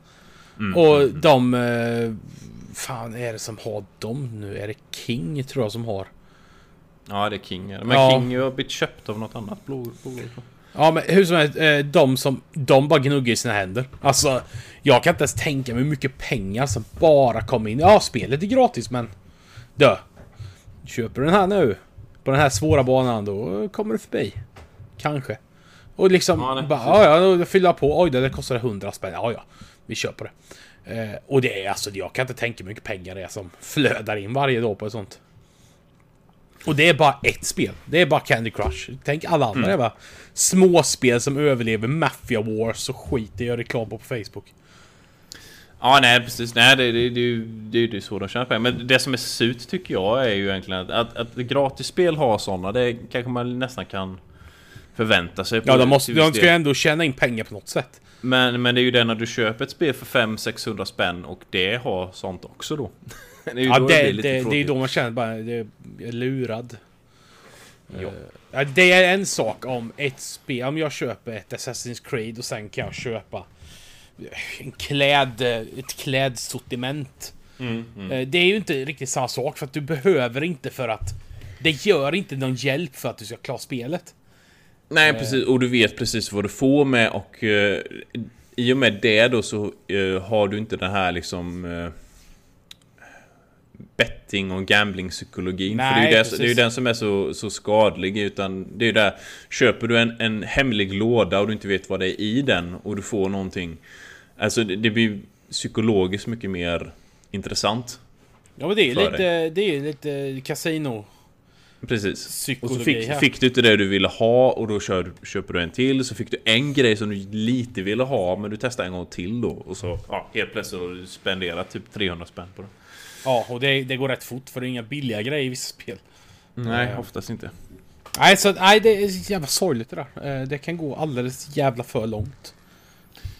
och de... Eh, fan är det som har dem nu? Är det King tror jag som har? Ja, det är King. Men Ja. King har blivit köpt av något annat bolag. Ja men hur som helst, eh, de som... De bara gnuggar i sina händer. Alltså, jag kan inte ens tänka mig hur mycket pengar som bara kommer in. Ja, spelet är gratis men... Dö. Köper du den här nu? På den här svåra banan, då kommer du förbi. Kanske. Och liksom, Ja, bara, ja, ja, då fyller jag på. Oj, det kostar 100 spänn. Ja, ja. Vi köper det. Eh, och det är alltså, jag kan inte tänka hur mycket pengar det är som flödar in varje dag på ett sånt. Och det är bara ett spel. Det är bara Candy Crush. Tänk alla andra Mm. är bara småspel som överlever Mafia Wars och skit det gör reklam på på Facebook. Ja, nej precis. Nej, det, det, det, det, är så de tjänar pengar. Men det som är surt tycker jag är ju egentligen att, att, att gratisspel har sådana. Det kanske man nästan kan förvänta sig. på Ja, de, måste, de ska ju ändå tjäna in pengar på något sätt. Men, men det är ju det när du köper ett spel för 500-600 spänn och det har sånt också då. det är ju Ja, då det, det, lite det, är då man känner bara, det är lurad. Ja. Eh, Ja, det är en sak om ett spel, om jag köper ett Assassin's Creed och sen kan jag köpa en kläd, ett klädsortiment. Mm, mm. Eh, Det är ju inte riktigt samma sak för att du behöver inte för att det gör inte någon hjälp för att du ska klara spelet. Nej precis, och du vet precis vad du får med och eh, i och med det då så eh, har du inte den här liksom eh, betting och gambling-psykologin. För det är, Nej, ju det, det är ju den som är så, så skadlig. Utan det är ju där, köper du en, en hemlig låda och du inte vet vad det är i den och du får någonting. Alltså det, det blir psykologiskt mycket mer intressant. Ja men det är För lite, det är lite kasino. Precis. Och Psykologi så fick, fick du inte det du ville ha och då kör, köper du en till. Så fick du en grej som du lite ville ha men du testar en gång till då. Och så ja, helt plötsligt har du spenderat typ 300 spänn på det. Ja, och det, det går rätt fort för det är inga billiga grejer i vissa spel. Nej, Eh. oftast inte. Nej, så, nej, det är jävla sorgligt det där. Eh, Det kan gå alldeles jävla för långt.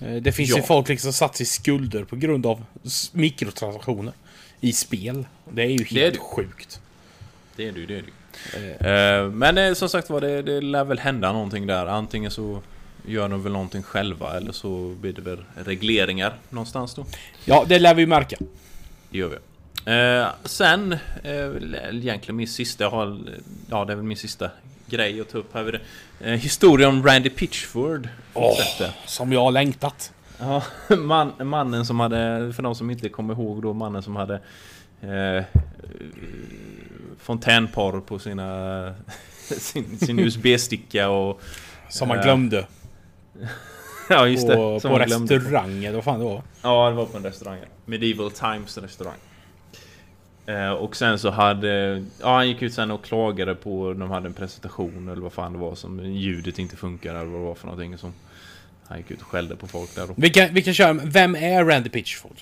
Eh, Det finns ju Ja. folk liksom satt sig i skulder på grund av mikrotransaktioner i spel. Det är ju är helt det. sjukt. Det är du, det är du. Eh, Men som sagt var, det, det lär väl hända någonting där. Antingen så gör de väl någonting själva eller så blir det väl regleringar någonstans då. Ja, det lär vi ju märka. Det gör vi. Eh, sen, eh, egentligen min sista, jag har, ja det är väl min sista grej att ta upp här. Eh, historia om Randy Pitchford. fortsätter. Som jag har längtat. Ja, man, mannen som hade, för de som inte kommer ihåg då, mannen som hade eh, fontänporr på sina, sin, sin USB-sticka och... Som man Eh, glömde. Ja just det, på på restauranger, vad fan det var. Ja, det var på en restaurang. Medieval Times restaurang. Eh, och sen så hade... Ja, han gick ut sen och klagade på... De hade en presentation eller vad fan det var som ljudet inte funkar eller vad det var för någonting som... Han gick ut och skällde på folk där då. Vi kan, vi kan köra, vem är Randy Pitchford?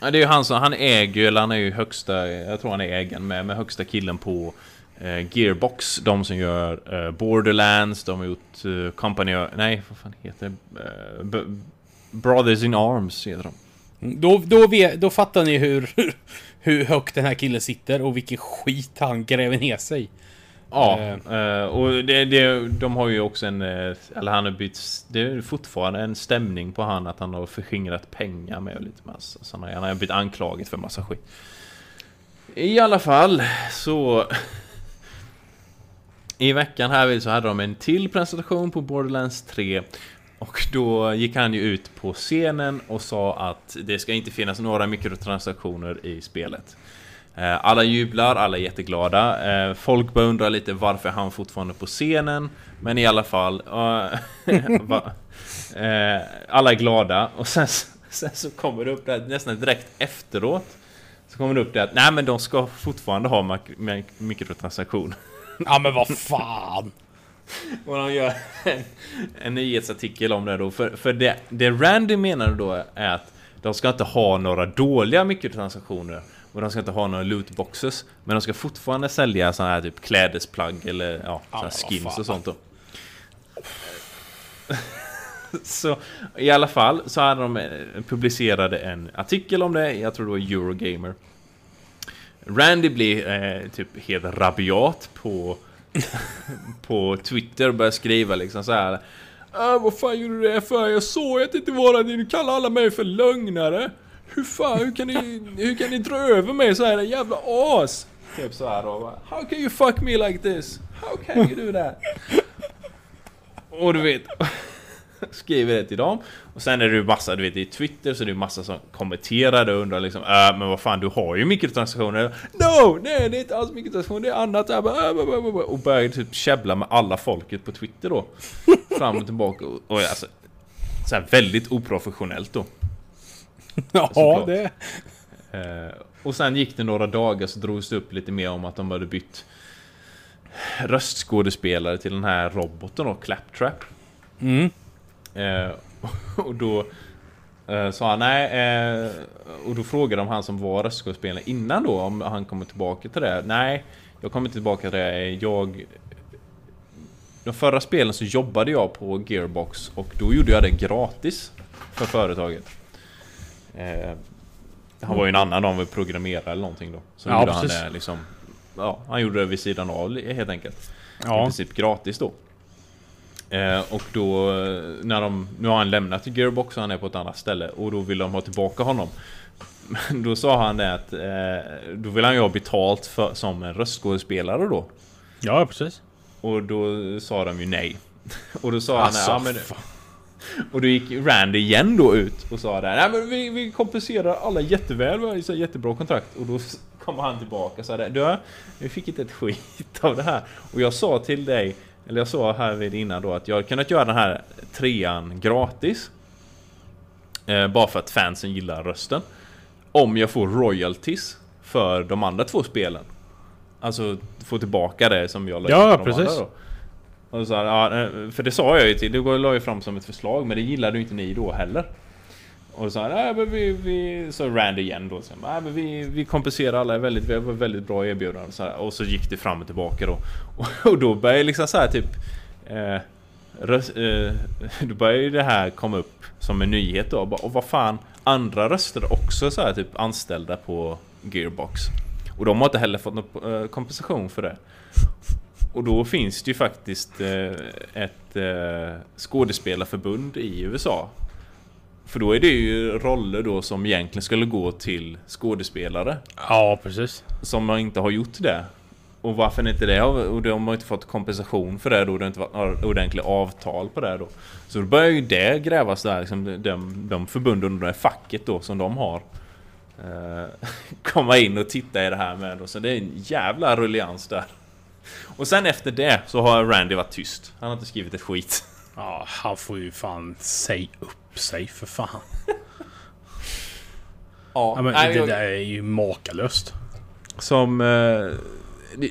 Ja, det är ju han som... Han äger eller han är ju högsta... Jag tror han är ägaren med, med högsta killen på... Eh, Gearbox, de som gör eh, Borderlands, de har gjort eh, Company... Nej, vad fan heter det? Eh, Brothers in Arms heter de. Mm, Då, då, då fattar ni hur, hur högt den här killen sitter och vilken skit han gräver ner sig. Ja, eh, och det, det, de har ju också en... eh, Eller han har bytt... Det är fortfarande en stämning på han att han har förskingrat pengar med och lite massa sådana. Han har blivit anklagad för massa skit. I alla fall så... I veckan här så hade de en till presentation på Borderlands 3 och då gick han ju ut på scenen och sa att det ska inte finnas några mikrotransaktioner i spelet. Eh, alla jublar, alla är jätteglada. Eh, folk börjar undra lite varför han fortfarande är på scenen. Men i alla fall... Eh, alla är glada och sen, sen så kommer det upp där nästan direkt efteråt. Så kommer det upp det att nej men de ska fortfarande ha mikrotransaktioner mikrotransaktion. Ja men vad fan! Och de gör en, en nyhetsartikel om det då. För, för det, det Randy menar då är att de ska inte ha några dåliga mikrotransaktioner. Och de ska inte ha några lootboxes. Men de ska fortfarande sälja sådana här typ klädesplagg eller ja, vad skins och sånt då. Så i alla fall så hade de eh, publicerade en artikel om det. Jag tror det var Eurogamer. Randy blir eh, typ helt rabiat på på Twitter och började skriva liksom så här. Äh, vad fan gjorde du det för? Jag såg att det inte var det. Du kallar alla mig för lögnare. Hur fan, hur kan ni, hur kan ni dra över mig så här, jävla as? Typ så här då. How can you fuck me like this? How can you do that? Och du vet, skriver det till dem. Och sen är det ju massa, du vet i Twitter så är det massa som kommenterar och undrar liksom äh, men vad fan du har ju mikrotransaktioner. No! Nej det är inte alls mikrotransaktioner, det är annat. Äh, och börjar typ käbbla med alla folket på Twitter då. Fram och tillbaka. Och, och alltså, så här väldigt oprofessionellt då. Ja, Såklart. det... Eh, och sen gick det några dagar så drogs det upp lite mer om att de hade bytt röstskådespelare till den här roboten då, Claptrap. Mm. Eh, och då eh, sa han nej, eh, och då frågade de han som var röstskådespelare innan då om han kommer tillbaka till det. Nej, jag kommer inte tillbaka till det. Jag... De förra spelen så jobbade jag på Gearbox och då gjorde jag det gratis för företaget. Eh, han var ju en annan, de var programmerare eller någonting då. Så Ja, gjorde han det liksom... Ja, han gjorde det vid sidan av helt enkelt. I Ja. princip gratis då. Eh, och då när de... Nu har han lämnat Gearbox och han är på ett annat ställe och då vill de ha tillbaka honom. Men då sa han det att... Eh, då vill han ju ha betalt för, som en röstskådespelare då. ja, precis. Och då sa de ju nej. Och då sa Alltså, han... Ja, men, och då gick Randy igen då ut och sa det Nej men vi, vi kompenserar alla jätteväl, vi har så jättebra kontrakt Och då kommer han tillbaka och sa det Du, vi fick inte ett skit av det här Och jag sa till dig Eller jag sa här vid innan då att jag kunnat göra den här trean gratis eh, Bara för att fansen gillar rösten Om jag får royalties För de andra två spelen Alltså få tillbaka det som jag la Ja, de precis. andra då. Och så här, ja, eh, för det sa jag ju till, det la jag fram som ett förslag men det gillade ju inte ni då heller. Och så sa ah, men vi, vi, så Rand igen då, så, nej, ah, men vi, vi kompenserar alla, väldigt, vi har väldigt bra erbjudanden så här, Och så gick det fram och tillbaka då. Och, och då började liksom så här typ eh, röst, eh, Då började ju det här komma upp som en nyhet då. Och vad fan, andra röster också så här typ anställda på Gearbox. Och de har inte heller fått någon eh, kompensation för det. Och då finns det ju faktiskt eh, ett eh, skådespelarförbund i USA. För då är det ju roller då som egentligen skulle gå till skådespelare. Ja, precis. Som man inte har gjort det. Och varför inte det? Och de har inte fått kompensation för det då. Det har inte varit ordentliga avtal på det då. Så då börjar ju det grävas där. Liksom, de, de förbunden och det facket då som de har. Eh, komma in och titta i det här med. Då. Så det är en jävla rullians där. Och sen efter det så har Randy varit tyst. Han har inte skrivit ett skit. Ja, han får ju fan säga upp sig för fan. Ja, men nej, det jag- där är ju makalöst. Som... Eh,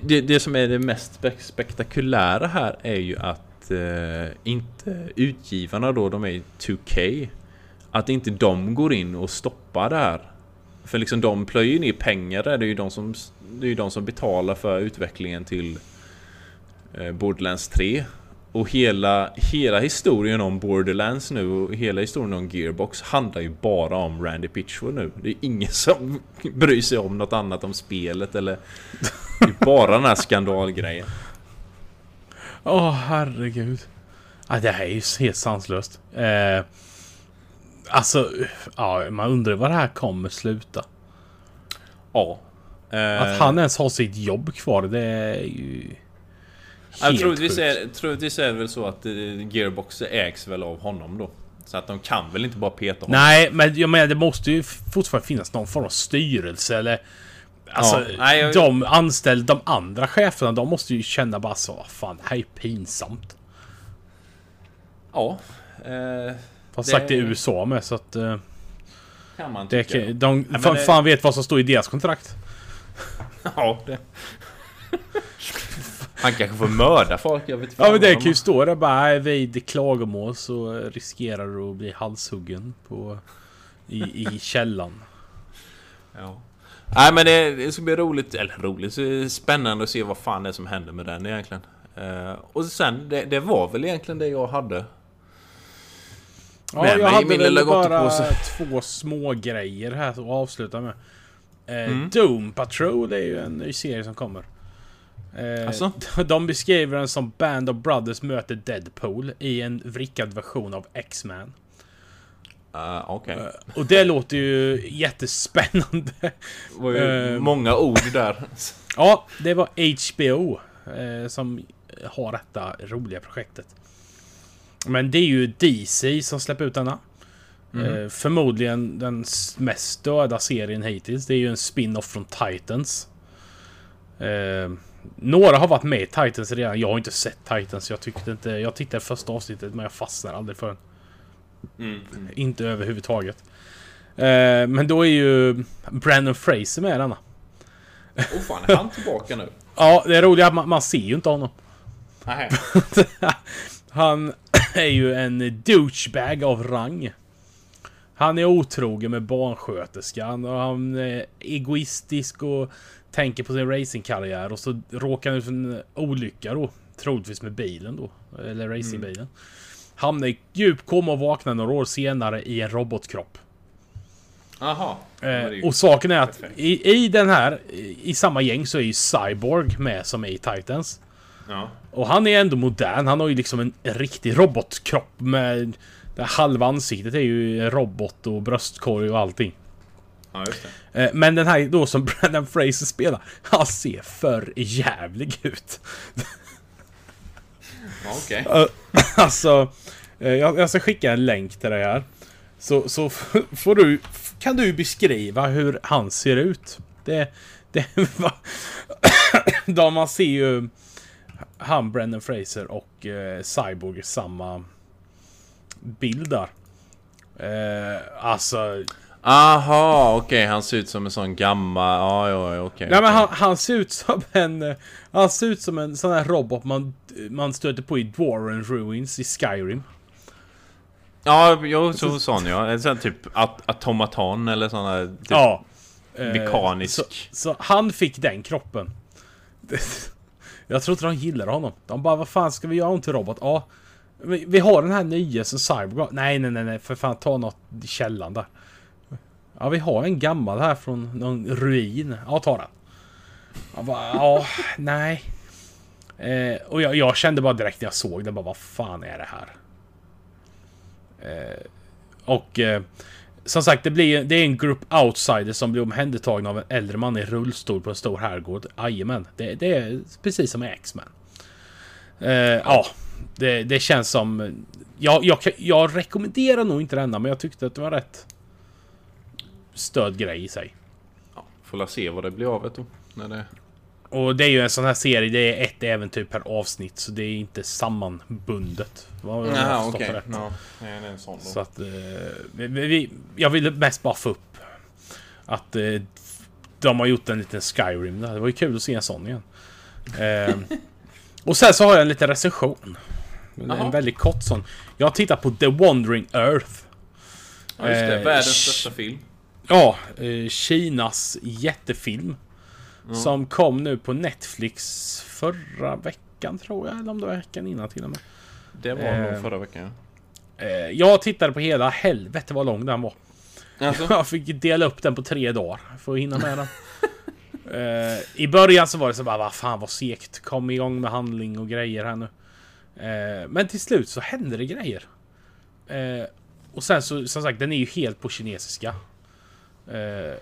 det, det, som är det mest spe- spektakulära här är ju att eh, inte utgivarna då, de är 2K. Att inte de går in och stoppar det här. För liksom de plöjer ju ner pengar där. Det är ju de som, det är ju de som betalar för utvecklingen till eh, Borderlands 3. Och hela, hela historien om Borderlands nu och hela historien om Gearbox handlar ju bara om Randy Pitchford nu. Det är ingen som bryr sig om något annat om spelet eller... Det är bara den här skandalgrejen. Åh, herregud. Ja, det här är ju helt sanslöst. Eh, alltså, ja, man undrar var det här kommer sluta. Ja. Eh, Att han ens har sitt jobb kvar, det är ju... Helt troligtvis sjukt. är, troligtvis är det väl så att eh, Gearbox ägs väl av honom då. Så att de kan väl inte bara peta honom. Nej, men jag menar det måste ju fortfarande finnas någon form av styrelse eller... Alltså, Ja, nej, jag- de anställda, de andra cheferna, de måste ju känna bara så, fan det här är pinsamt. Ja. Eh, Fast Det- sagt det är USA med så att... Eh, kan man det tycka. kan, de men fan, det- fan vet vad som står i deras kontrakt. Ja, det... Han kanske får mörda folk, jag vet Ja men det de- kan ju stå där bara "Nej, vid klagomål så riskerar du att bli halshuggen på... I, i källan. Ja. Nej men det, det ska bli roligt, eller roligt, spännande att se vad fan det är som händer med den egentligen. Eh, och sen, det, det var väl egentligen det jag hade. Ja, Med jag mig hade min väl bara två små grejer här att avsluta med. Eh, Mm. Doom Patrol är ju en ny serie som kommer. Eh, Alltså? De beskriver den som Band of Brothers möter Deadpool i en vrickad version av X-Man. Uh, Okej. Eh, Och det låter ju jättespännande. Det var ju eh, många ord där. Ja, det var HBO eh, som har detta roliga projektet. Men det är ju DC som släpper ut denna. Eh, förmodligen den mest döda serien hittills. Det är ju en spin-off från Titans. Några har varit med i Titans redan. Jag har inte sett Titans. Jag tyckte inte... Jag tittade första avsnittet men jag fastnar aldrig för den. Mm. Inte överhuvudtaget. Eh, men då är ju Brandon Fraser med i denna. Oh fan, är han tillbaka nu? Ja, det är roligt att man, man ser ju inte honom. Nej. Han är ju en douchebag av rang. Han är otrogen med barnsköterskan och han är egoistisk och tänker på sin racingkarriär och så råkar han ut för en olycka då. Troligtvis med bilen då. Eller racingbilen. Hamnar i djup koma och vaknar några år senare i en robotkropp. Är Eh, och saken är att i, i den här, i, i samma gäng så är ju Cyborg med som är i Titans. Ja. Och han är ändå modern. Han har ju liksom en riktig robotkropp med... Halva ansiktet är ju robot och bröstkorg och allting. Ja, just det. Eh, Men den här då som Brandon Fraser spelar, han ser för jävlig ut. Okej. Eh, Alltså, eh, jag, ska skicka en länk till dig här. Så, så får du, kan du beskriva hur han ser ut. Det, det var- De man ser ju han, Brendan Fraser och eh, Cyborg samma bild där. Eh, alltså, Aha, okej. Han ser ut som en sån gammal... Ja, ja, ja, okej. nej men han, han ser ut som en... eh, Han ser ut som en sån här robot man, man stöter på i Dwarren Ruins i Skyrim. Ja, jo, så sån ja. En sån typ at automatan eller sån här... Typ, Ja. Eh, mekanisk. Så, så han fick den kroppen. Jag tror inte de gillar honom. De bara, vad fan ska vi göra om till robot? Ja. Vi, vi har den här nya som Cyborg. Nej, nej, nej, nej, för fan ta något i källan där. Ja, vi har en gammal här från någon ruin. Ja, ta den. Jag bara, ja, nej. Eh, och jag, jag kände bara direkt när jag såg den, bara vad fan är det här? Eh, och eh, som sagt, det, blir, det är en grupp outsiders som blir omhändertagna av en äldre man i rullstol på en stor herrgård. Jajamän, det, det är precis som i X-Men. Eh, ja, det, det känns som... Jag, jag, jag rekommenderar nog inte denna, men jag tyckte att det var rätt stöd grej i sig. Ja, får la se vad det blir av det. När det... Och det är ju en sån här serie, det är ett äventyr per avsnitt, så det är inte sammanbundet. Jaha, okej. rätt. Ja, nej, det är en sån då. Så att... Eh, vi, vi, jag ville mest bara få upp att eh, de har gjort en liten Skyrim. Det var ju kul att se en sån igen. Eh, och sen så har jag en liten recension. En, Jaha. en väldigt kort sån. Jag har tittat på The Wandering Earth. Ja, just det. eh, Världens största film. Ja, eh, Kinas jättefilm. Som kom nu på Netflix förra veckan tror jag. Eller om det var veckan innan till och med. Det var Eh. nog förra veckan. Eh, jag tittade på hela. Helvete vad lång den var. ja. Alltså, Jag fick dela upp den på tre dagar för att hinna med den. Eh, I början så var det så bara, vad fan vad segt. Kom igång med handling och grejer här nu. Eh, men till slut så hände det grejer. Eh, och sen så, som sagt, den är ju helt på kinesiska. Eh,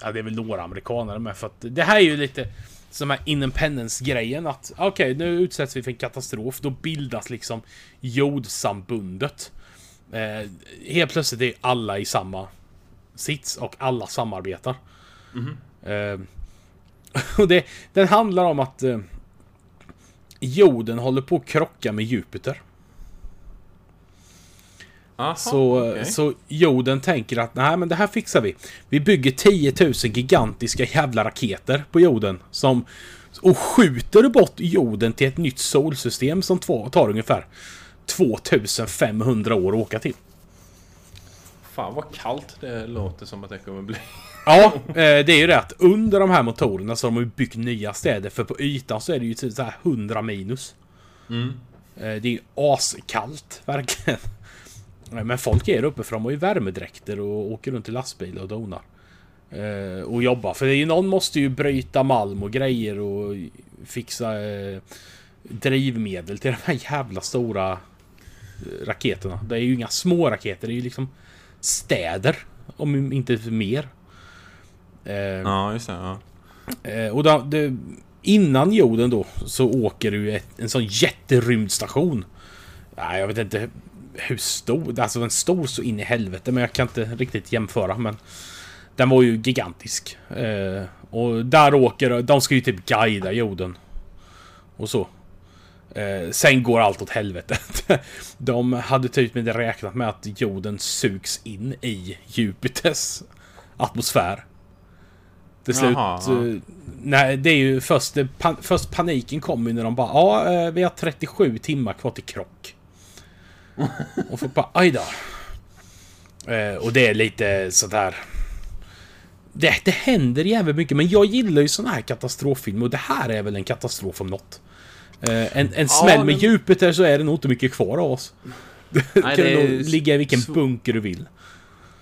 ja, det är väl några amerikanare med för att det här är ju lite som här independence-grejen att okej, nu utsätts vi för en katastrof. Då bildas liksom jordsambundet. Eh, helt plötsligt är alla i samma sits och alla samarbetar. Eh, och det, den handlar om att eh, jorden håller på att krocka med Jupiter. Aha, Så, okej. så jorden tänker att nej men det här fixar vi. Vi bygger 10 000 gigantiska jävla raketer på jorden. Som, och skjuter bort jorden till ett nytt solsystem som tar ungefär 2500 år att åka till. Fan vad kallt det låter som att det kommer bli. Ja, eh, det är ju det att under de här motorerna så har de byggt nya städer. För på ytan så är det ju typ så här 100 minus. Mm. Eh, Det är ju askallt, verkligen. Men folk är uppe för de har ju värmedräkter och åker runt i lastbilar och donar. Eh, och jobba. För det är ju, någon måste ju bryta malm och grejer och fixa eh, drivmedel till de här jävla stora eh, raketerna. Det är ju inga små raketer, det är ju liksom städer. Om inte mer. Eh, Ja, just det. Ja. Eh, och då, det, innan jorden då så åker du ett, en sån jätterymdstation. Nej, jag vet inte hur stor. Alltså den stor så in i helvete, men jag kan inte riktigt jämföra. Men den var ju gigantisk. Eh, och där åker de ska ju typ guida jorden. Och så. Eh, sen går allt åt helvete. de hade typ inte räknat med att jorden sugs in i Jupiters atmosfär. Till slut... Jaha, ja. eh, nej, det är ju först... Pan, först paniken kommer när de bara ja, eh, vi har 37 timmar kvar till krock. Och folk bara aj då. Eh, och det är lite sådär... Det, det händer jävligt mycket, men jag gillar ju såna här katastroffilmer och det här är väl en katastrof om något. Eh, en en smäll med men- Jupiter så är det nog inte mycket kvar av oss. Du Nej, kan det nog ligga i vilken så- bunker du vill.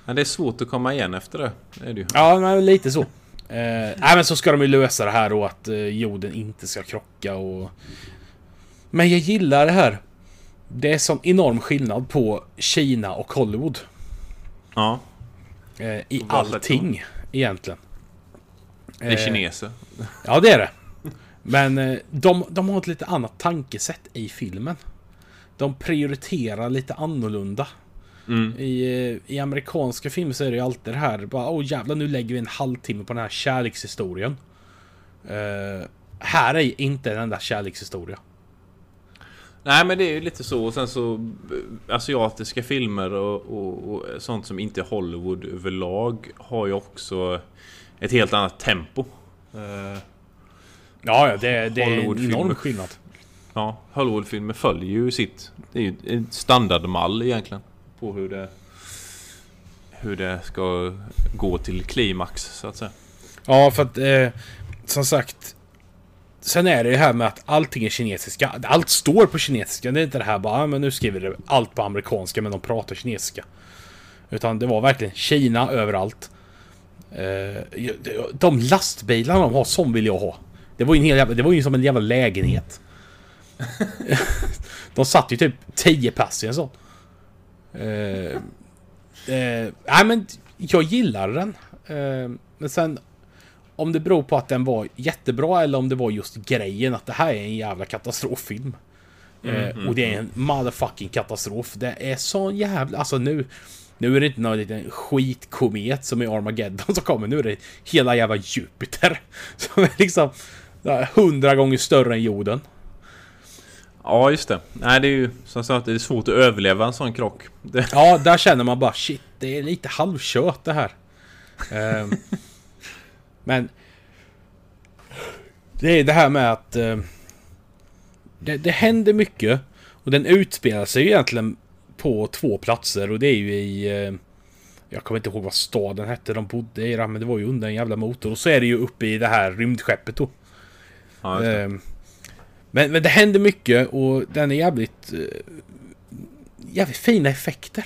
Men det är svårt att komma igen efter det. Det är det ju. Ja, men lite så. Eh, nej, men så ska de ju lösa det här då att eh, jorden inte ska krocka och... Men jag gillar det här. Det är sån enorm skillnad på Kina och Hollywood. Ja, Eh, I allting, egentligen. det är Eh, kineser. Ja, det är det. Men eh, de, de har ett lite annat tankesätt i filmen. De prioriterar lite annorlunda. Mm. I, eh, I amerikanska filmer så är det ju alltid det här. Bara, Åh jävlar, nu lägger vi en halvtimme på den här kärlekshistorien. Eh, här är inte en enda kärlekshistoria. Nej men det är ju lite så och sen så eh, Asiatiska filmer och, och, och sånt som inte är Hollywood överlag har ju också ett helt annat tempo. Eh, Ja, ja det, det är en enorm skillnad. Ja, Hollywoodfilmer följer ju sitt... Det är ju en standardmall egentligen. På hur det... Hur det ska gå till klimax så att säga. Ja, för att eh, som sagt. Sen är det ju här med att allting är kinesiska. Allt står på kinesiska. Det är inte det här bara, ah, men nu skriver det allt på amerikanska men de pratar kinesiska. Utan det var verkligen Kina överallt. Eh, de lastbilarna de har, som vill jag ha. Det var ju en hel jävla, det var ju som en jävla lägenhet. de satt ju typ 10 pass i en sån. Eh, eh, nej men jag gillar den. Men sen om det beror på att den var jättebra eller om det var just grejen att det här är en jävla katastroffilm. Eh, och det är en motherfucking katastrof. Det är sån jävla... Alltså nu... Nu är det inte någon liten skitkomet som i Armageddon som kommer. Nu är det hela jävla Jupiter. Som är liksom... Hundra gånger större än jorden. Ja, just det. Nej, det är ju som sagt det är svårt att överleva en sån krock. Det, Ja, där känner man bara shit, det är lite halvkört det här. Men... Det är det här med att... eh, det, det händer mycket. Och den utspelar sig ju egentligen på två platser och det är ju i... eh, jag kommer inte ihåg vad staden hette de bodde i, men det var ju under en jävla motor. Och så är det ju uppe i det här rymdskeppet då. ja. Ehm, men, men det händer mycket och den är jävligt... eh, jävligt fina effekter.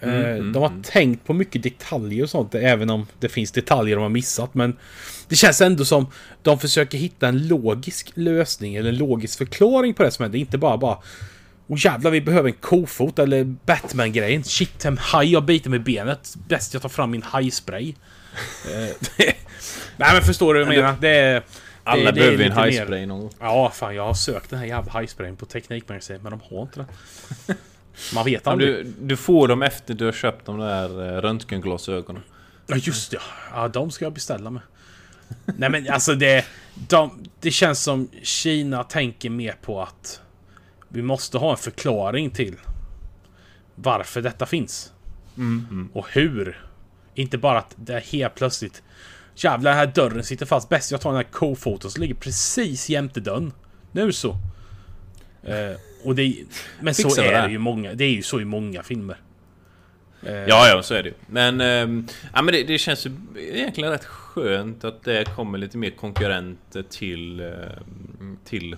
Eh, Mm, mm, de har mm. tänkt på mycket detaljer och sånt, även om det finns detaljer de har missat. Men det känns ändå som de försöker hitta en logisk lösning eller en logisk förklaring på det som händer. Inte bara bara... Åh jävlar, vi behöver en kofot eller Batman-grejen. Shit, en haj jag biter med benet. Bäst jag tar fram min hajspray. Eh, det- Nej men förstår du vad jag menar? Det är... Alla det behöver en lite mer- hajspray någon gång. Ja, fan jag har sökt den här jävla hajsprayen på Teknikmagasinet men de har inte den. Man vet Ja, aldrig. du, du får dem efter du har köpt de där eh, röntgenglasögonen. Ja just det. Ja, de ska jag beställa med. Nej men alltså det... De, det känns som Kina tänker mer på att vi måste ha en förklaring till varför detta finns. Och hur. Inte bara att det är helt plötsligt Jävlar den här dörren sitter fast. Bäst jag tar den här kofoton som ligger precis jämte dörren. Nu så. Eh, och det, men så är det. ju många. Det är ju så i många filmer. Eh, Ja, ja, så är det ju. Men, ehm, ja, men det, det känns ju egentligen rätt skönt att det kommer lite mer konkurrenter till, ehm, till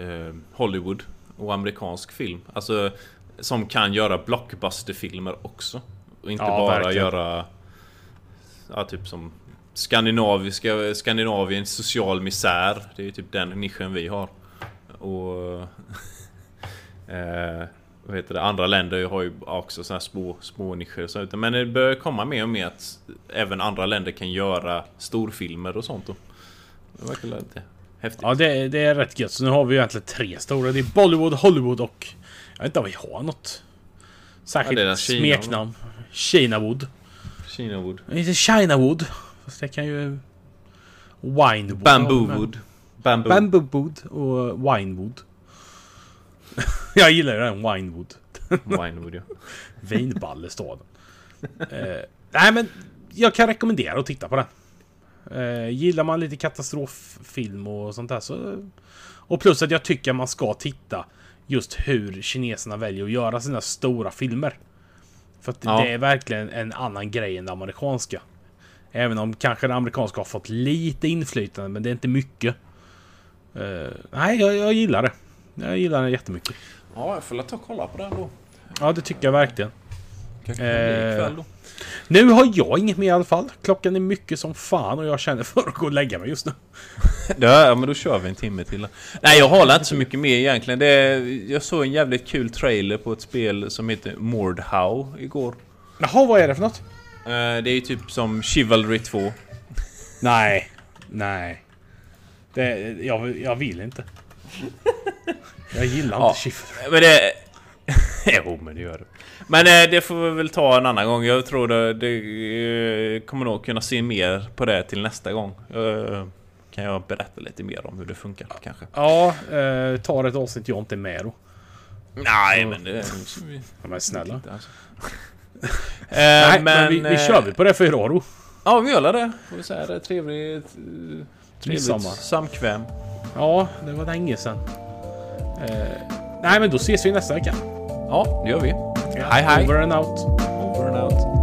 ehm, Hollywood och amerikansk film. Alltså, som kan göra blockbusterfilmer också. Och inte Ja, bara verkligen. göra ja, typ som skandinaviska, Skandinaviens social misär. Det är ju typ den nischen vi har. Och... eh, vad heter det? Andra länder har ju också sådana här små, små nischer. Så, men det börjar komma mer och mer att även andra länder kan göra storfilmer och sånt. Då. Det verkar lite häftigt. Ja, det, det är rätt gött. Så nu har vi ju egentligen tre stora. Det är Bollywood, Hollywood och... Jag vet inte om vi har något särskilt Ja, smeknamn. Kinawood. Kinawood. Inte Chinawood. Fast det kan ju... Winewood. Bamboowood. Bamboo. Bamboowood och Winewood. jag gillar ju den Winewood. Winewood ja. Vinballestaden. eh, nej men jag kan rekommendera att titta på den. Eh, gillar man lite katastroffilm och sånt där så... Och plus att jag tycker man ska titta just hur kineserna väljer att göra sina stora filmer. För att Ja. det är verkligen en annan grej än det amerikanska. Även om kanske det amerikanska har fått lite inflytande, men det är inte mycket. Eh, nej, jag, jag gillar det. Jag gillar det jättemycket. Ja, jag får ta och kolla på den då. Ja, det tycker jag verkligen. Kanske Eh, ikväll då. Nu har jag inget mer i alla fall. Klockan är mycket som fan och jag känner för att gå och lägga mig just nu. Ja, men då kör vi en timme till. Nej, jag har inte så mycket mer egentligen. Det är, jag såg en jävligt kul trailer på ett spel som heter Mordhau igår. Jaha, vad är det för något? Eh, Det är typ som Chivalry 2. Nej. Nej. Det, jag, jag vill inte. Jag gillar Ja. inte Schiffer. Men det... jo, men det gör det. Men eh, det får vi väl ta en annan gång. Jag tror det, det eh, kommer nog kunna se mer på det till nästa gång. Eh, Kan jag berätta lite mer om hur det funkar kanske? Ja, eh, tar ett avsnitt jag inte är med då. Nej, men det... Ja, men snälla. Alltså. Nej, Eh, men, vi, vi eh, kör vi på det för idag då. Ja, vi gör det. Får vi säga det. Trevligt... Trevligt Midsommar. samkväm. Ja, det var länge sedan. Eh, nej, men då ses vi nästa vecka. Ja, det gör vi. Hej, hej. Over and out.